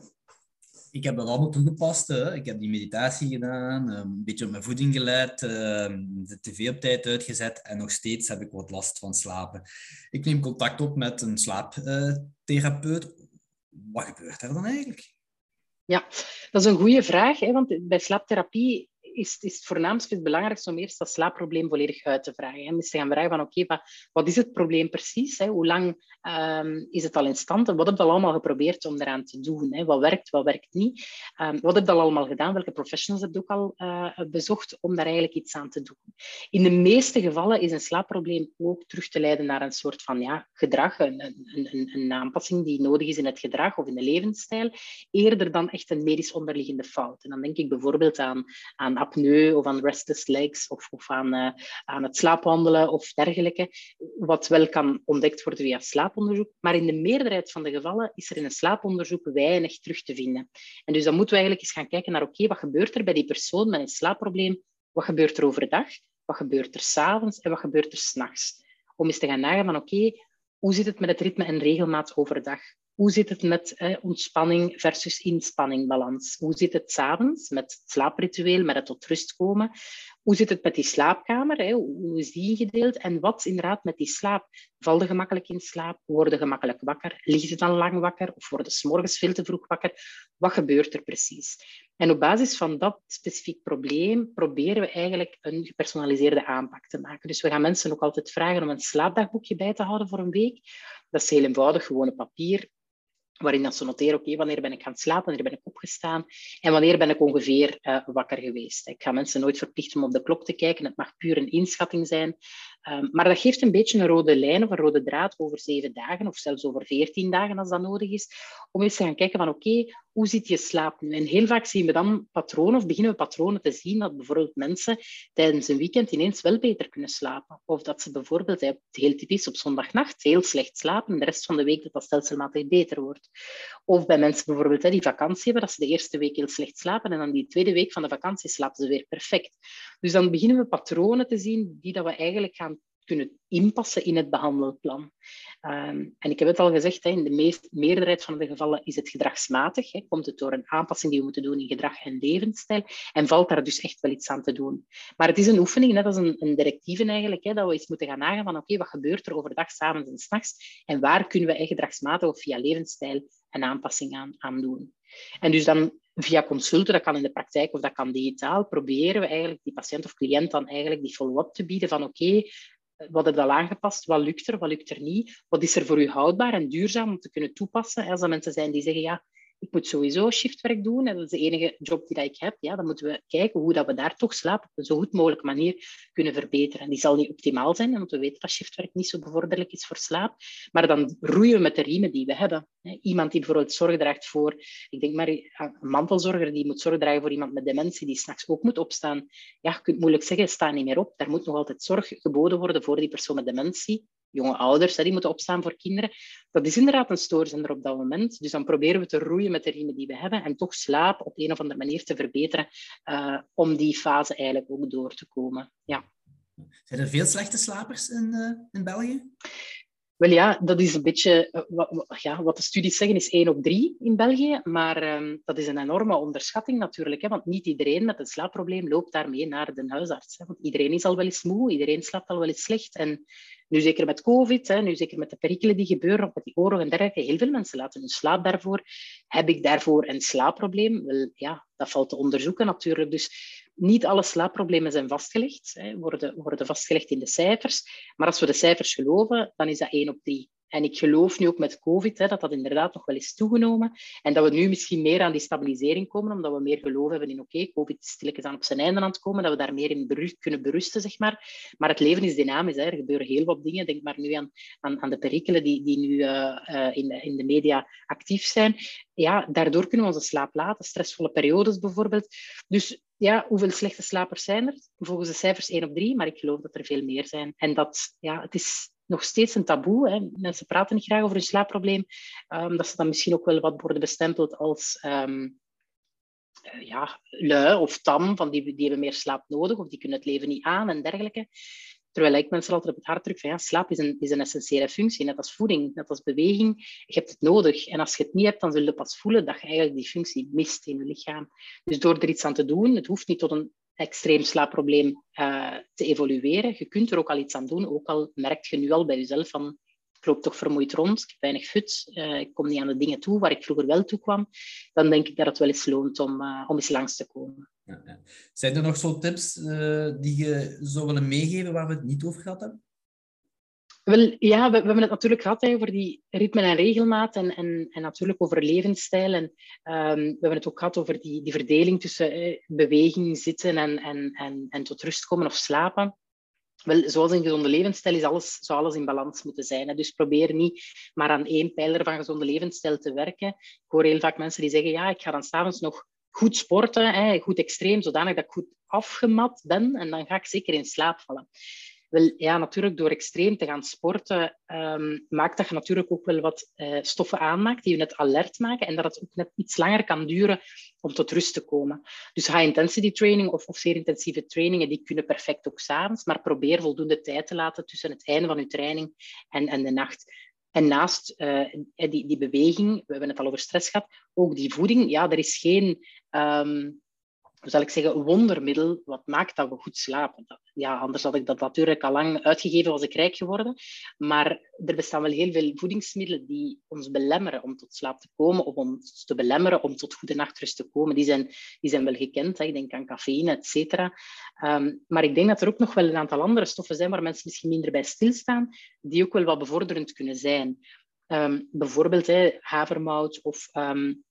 Speaker 2: ik heb dat allemaal toegepast. Hè. Ik heb die meditatie gedaan, ehm, een beetje op mijn voeding gelet, ehm, de tv op tijd uitgezet en nog steeds heb ik wat last van slapen. Ik neem contact op met een slaaptherapeut. Wat gebeurt er dan eigenlijk?
Speaker 3: Ja, dat is een goede vraag, hè, want bij slaaptherapie is, is het voornaamste het belangrijkste om eerst dat slaapprobleem volledig uit te vragen. En dus te gaan vragen van oké, wat, wat, is het probleem precies? Hè? Hoe lang um, is het al in stand? En wat heb je al allemaal geprobeerd om eraan te doen? Hè? Wat werkt, wat werkt niet? Um, wat heb je al allemaal gedaan? Welke professionals heb je ook al uh, bezocht om daar eigenlijk iets aan te doen? In de meeste gevallen is een slaapprobleem ook terug te leiden naar een soort van ja, gedrag, een, een, een, een aanpassing die nodig is in het gedrag of in de levensstijl, eerder dan echt een medisch onderliggende fout. En dan denk ik bijvoorbeeld aan, aan of aan restless legs of, of aan, uh, aan het slaapwandelen of dergelijke, wat wel kan ontdekt worden via slaaponderzoek. Maar in de meerderheid van de gevallen is er in een slaaponderzoek weinig terug te vinden. En dus dan moeten we eigenlijk eens gaan kijken naar, oké, wat gebeurt er bij die persoon met een slaapprobleem? Wat gebeurt er overdag? Wat gebeurt er s'avonds? En wat gebeurt er s'nachts? Om eens te gaan nagaan van, oké, hoe zit het met het ritme en regelmaat overdag? Hoe zit het met ontspanning versus inspanning balans? Hoe zit het s'avonds met het slaapritueel, met het tot rust komen? Hoe zit het met die slaapkamer? Hè? Hoe is die ingedeeld? En wat inderdaad met die slaap? Val je gemakkelijk in slaap? Worden gemakkelijk wakker? Lig je dan lang wakker? Of worden ze morgens veel te vroeg wakker? Wat gebeurt er precies? En op basis van dat specifiek probleem proberen we eigenlijk een gepersonaliseerde aanpak te maken. Dus we gaan mensen ook altijd vragen om een slaapdagboekje bij te houden voor een week. Dat is heel eenvoudig, gewoon een papier waarin dat ze noteren, oké, wanneer ben ik gaan slapen, wanneer ben ik opgestaan en wanneer ben ik ongeveer uh, wakker geweest. Ik ga mensen nooit verplichten om op de klok te kijken, het mag puur een inschatting zijn. Um, maar dat geeft een beetje een rode lijn of een rode draad over zeven dagen of zelfs over veertien dagen als dat nodig is, om eens te gaan kijken van oké, hoe zit je slaap nu? En heel vaak zien we dan patronen of beginnen we patronen te zien dat bijvoorbeeld mensen tijdens een weekend ineens wel beter kunnen slapen. Of dat ze bijvoorbeeld, heel typisch op zondagnacht, heel slecht slapen en de rest van de week dat dat stelselmatig beter wordt. Of bij mensen bijvoorbeeld die vakantie hebben, dat ze de eerste week heel slecht slapen en dan die tweede week van de vakantie slapen ze weer perfect. Dus dan beginnen we patronen te zien die dat we eigenlijk gaan kunnen inpassen in het behandelplan. Um, en ik heb het al gezegd, hè, in de meest, meerderheid van de gevallen is het gedragsmatig. Hè, komt het door een aanpassing die we moeten doen in gedrag en levensstijl. En valt daar dus echt wel iets aan te doen. Maar het is een oefening, net als een, een directieve eigenlijk, hè, dat we eens moeten gaan nagaan van oké, wat gebeurt er overdag, s'avonds en s'nachts? En waar kunnen we gedragsmatig of via levensstijl een aanpassing aan, aan doen? En dus dan via consulten, dat kan in de praktijk of dat kan digitaal, proberen we eigenlijk die patiënt of cliënt dan eigenlijk die follow-up te bieden van oké, wat heb je al aangepast? Wat lukt er, wat lukt er niet? Wat is er voor u houdbaar en duurzaam om te kunnen toepassen? Als er mensen zijn die zeggen, ja, ik moet sowieso shiftwerk doen en dat is de enige job die ik heb, ja, dan moeten we kijken hoe dat we daar toch slaap op een zo goed mogelijke manier kunnen verbeteren. En die zal niet optimaal zijn, want we weten dat shiftwerk niet zo bevorderlijk is voor slaap. Maar dan roeien we met de riemen die we hebben. Iemand die bijvoorbeeld zorg draagt voor, ik denk maar een mantelzorger die moet zorg dragen voor iemand met dementie die s'nachts ook moet opstaan. Ja, je kunt moeilijk zeggen, sta niet meer op. Daar moet nog altijd zorg geboden worden voor die persoon met dementie jonge ouders, die moeten opstaan voor kinderen. Dat is inderdaad een stoorzender op dat moment. Dus dan proberen we te roeien met de riemen die we hebben en toch slaap op een of andere manier te verbeteren uh, om die fase eigenlijk ook door te komen. Ja.
Speaker 2: Zijn er veel slechte slapers in, uh, in België?
Speaker 3: Wel ja, dat is een beetje eh, wat, ja, wat de studies zeggen, is 1 op 3 in België. Maar um, dat is een enorme onderschatting natuurlijk. Hè, want niet iedereen met een slaapprobleem loopt daarmee naar de huisarts. Hè, want iedereen is al wel eens moe, iedereen slaapt al wel eens slecht. En nu zeker met COVID, hè, nu zeker met de perikelen die gebeuren, of met die oorlog en dergelijke, heel veel mensen laten hun slaap daarvoor. Heb ik daarvoor een slaapprobleem? Wel ja, dat valt te onderzoeken natuurlijk. Dus niet alle slaapproblemen zijn vastgelegd, hè, worden, worden vastgelegd in de cijfers. Maar als we de cijfers geloven, dan is dat 1 op 3. En ik geloof nu ook met COVID hè, dat dat inderdaad nog wel is toegenomen. En dat we nu misschien meer aan die stabilisering komen, omdat we meer geloof hebben in oké, COVID is stilletjes aan op zijn einde aan het komen, dat we daar meer in kunnen berusten, zeg maar. Maar het leven is dynamisch, hè. er gebeuren heel wat dingen. Denk maar nu aan, aan, aan de perikelen die, die nu uh, uh, in, de, in de media actief zijn. Ja, daardoor kunnen we onze slaap laten, stressvolle periodes bijvoorbeeld. Dus ja, hoeveel slechte slapers zijn er? Volgens de cijfers 1 op 3, maar ik geloof dat er veel meer zijn. En dat, ja, het is nog steeds een taboe. Hè. Mensen praten niet graag over hun slaapprobleem. Um, dat ze dan misschien ook wel wat worden bestempeld als um, ja, lui of tam, van die, die hebben meer slaap nodig of die kunnen het leven niet aan en dergelijke. Terwijl ik mensen altijd op het hart druk van ja, slaap is een, is een essentiële functie, net als voeding, net als beweging. Je hebt het nodig. En als je het niet hebt, dan zul je pas voelen dat je eigenlijk die functie mist in je lichaam. Dus door er iets aan te doen, het hoeft niet tot een extreem slaapprobleem uh, te evolueren. Je kunt er ook al iets aan doen, ook al merk je nu al bij jezelf van ik loop toch vermoeid rond, ik heb weinig fut, uh, ik kom niet aan de dingen toe waar ik vroeger wel toe kwam, dan denk ik dat het wel eens loont om, uh, om eens langs te komen. Ja,
Speaker 2: ja. Zijn er nog zo tips die je zou willen meegeven waar we het niet over gehad hebben?
Speaker 3: Wel, ja, we, we, hebben het natuurlijk gehad hè, over die ritme en regelmaat en, en, en natuurlijk over levensstijl. En, um, we hebben het ook gehad over die, die verdeling tussen eh, beweging, zitten en, en, en, en tot rust komen of slapen. Wel, zoals een gezonde levensstijl is alles, zou alles in balans moeten zijn. Hè. Dus probeer niet maar aan één pijler van gezonde levensstijl te werken. Ik hoor heel vaak mensen die zeggen, ja, ik ga dan s'avonds nog goed sporten, hè, goed extreem, zodanig dat ik goed afgemat ben en dan ga ik zeker in slaap vallen. Wel, ja, natuurlijk door extreem te gaan sporten, um, maakt dat je natuurlijk ook wel wat uh, stoffen aanmaakt die je net alert maken en dat het ook net iets langer kan duren om tot rust te komen. Dus high intensity training of, of zeer intensieve trainingen, die kunnen perfect ook s'avonds, maar probeer voldoende tijd te laten tussen het einde van je training en, en de nacht. En naast uh, die, die beweging, we hebben het al over stress gehad, ook die voeding, ja, er is geen... Um, hoe zal ik zeggen, wondermiddel wat maakt dat we goed slapen. Ja, anders had ik dat natuurlijk al lang uitgegeven, was ik rijk geworden. Maar er bestaan wel heel veel voedingsmiddelen die ons belemmeren om tot slaap te komen, of ons te belemmeren om tot goede nachtrust te komen. Die zijn, die zijn wel gekend. Hè. Ik denk aan cafeïne, et cetera. Um, maar ik denk dat er ook nog wel een aantal andere stoffen zijn waar mensen misschien minder bij stilstaan, die ook wel wat bevorderend kunnen zijn. Um, bijvoorbeeld hè, havermout of um,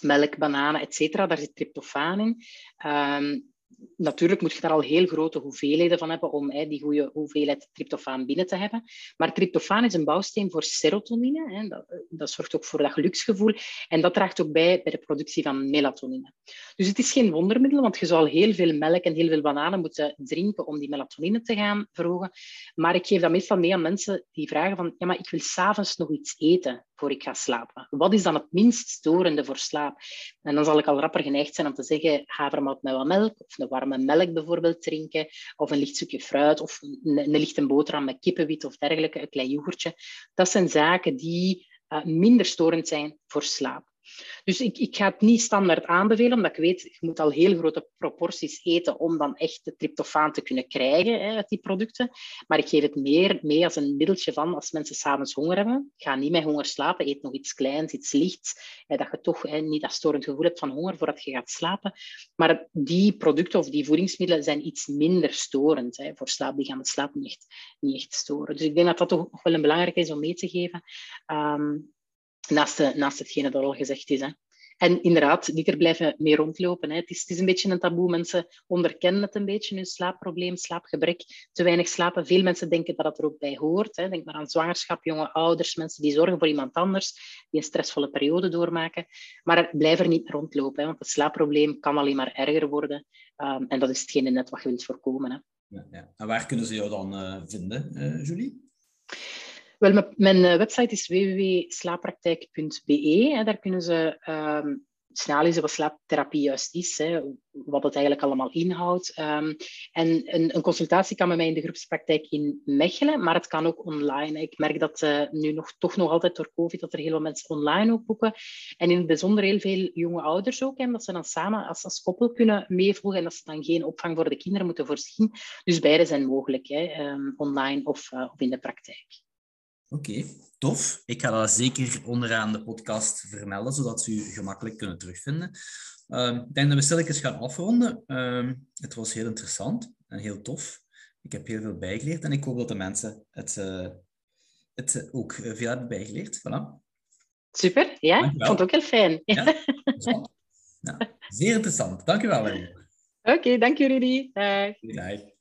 Speaker 3: melk, bananen, etc. Daar zit tryptofaan in. Um, natuurlijk moet je daar al heel grote hoeveelheden van hebben om hè, die goede hoeveelheid tryptofaan binnen te hebben. Maar tryptofaan is een bouwsteen voor serotonine. Hè. Dat, dat, zorgt ook voor dat geluksgevoel. En dat draagt ook bij bij de productie van melatonine. Dus het is geen wondermiddel, want je zou heel veel melk en heel veel bananen moeten drinken om die melatonine te gaan verhogen. Maar ik geef dat meestal mee aan mensen die vragen van ja, maar ik wil s'avonds nog iets eten voor ik ga slapen. Wat is dan het minst storende voor slaap? En dan zal ik al rapper geneigd zijn om te zeggen havermout met wat melk of een warme melk bijvoorbeeld drinken, of een licht stukje fruit, of een, een lichte boterham met kippenwit of dergelijke, een klein yoghurtje. Dat zijn zaken die uh, minder storend zijn voor slaap. Dus ik, ik ga het niet standaard aanbevelen, omdat ik weet, je moet al heel grote proporties eten om dan echt de tryptofaan te kunnen krijgen hè, uit die producten. Maar ik geef het meer mee als een middeltje van als mensen s'avonds honger hebben. Ga niet met honger slapen, eet nog iets kleins, iets lichts. Hè, dat je toch hè, niet dat storend gevoel hebt van honger voordat je gaat slapen. Maar die producten of die voedingsmiddelen zijn iets minder storend hè, voor slaap. Die gaan de slaap niet echt, niet echt storen. Dus ik denk dat dat toch wel een belangrijk is om mee te geven. Um, naast, naast hetgene dat al gezegd is. Hè. En inderdaad, niet er blijven mee rondlopen. Hè. Het, is, het is een beetje een taboe. Mensen onderkennen het een beetje, hun slaapprobleem, slaapgebrek, te weinig slapen. Veel mensen denken dat het er ook bij hoort. Hè. Denk maar aan zwangerschap, jonge ouders, mensen die zorgen voor iemand anders, die een stressvolle periode doormaken. Maar blijf er niet rondlopen, hè, want het slaapprobleem kan alleen maar erger worden. Um, en dat is hetgene net wat je wilt voorkomen. Hè.
Speaker 2: Ja, ja. En waar kunnen ze jou dan uh, vinden, uh, Julie?
Speaker 3: Wel, mijn eh, website is www.slaappraktijk.be. Daar kunnen ze um, snel is wat slaaptherapie juist is, hè, wat het eigenlijk allemaal inhoudt. Ehm, en een, een, consultatie kan bij mij in de groepspraktijk in Mechelen, maar het kan ook online. Ik merk dat uh, nu nog, toch nog altijd door COVID dat er heel veel mensen online ook boeken. En in het bijzonder heel veel jonge ouders ook, hè, dat ze dan samen als, als koppel kunnen meevolgen en dat ze dan geen opvang voor de kinderen moeten voorzien. Dus beide zijn mogelijk, hè, um, online of, uh, of in de praktijk.
Speaker 2: Oké, tof. Ik ga dat zeker onderaan de podcast vermelden, zodat ze u gemakkelijk kunnen terugvinden. Uh, ik denk dat we stilletjes gaan afronden. Uh, het was heel interessant en heel tof. Ik heb heel veel bijgeleerd en ik hoop dat de mensen het, uh, het ook veel hebben bijgeleerd. Voilà.
Speaker 3: Super, ja. Ik vond het ook heel fijn.
Speaker 2: Ja, ja zeer interessant. Dank u wel.
Speaker 3: Oké, okay, dank Rudy.
Speaker 2: Dag.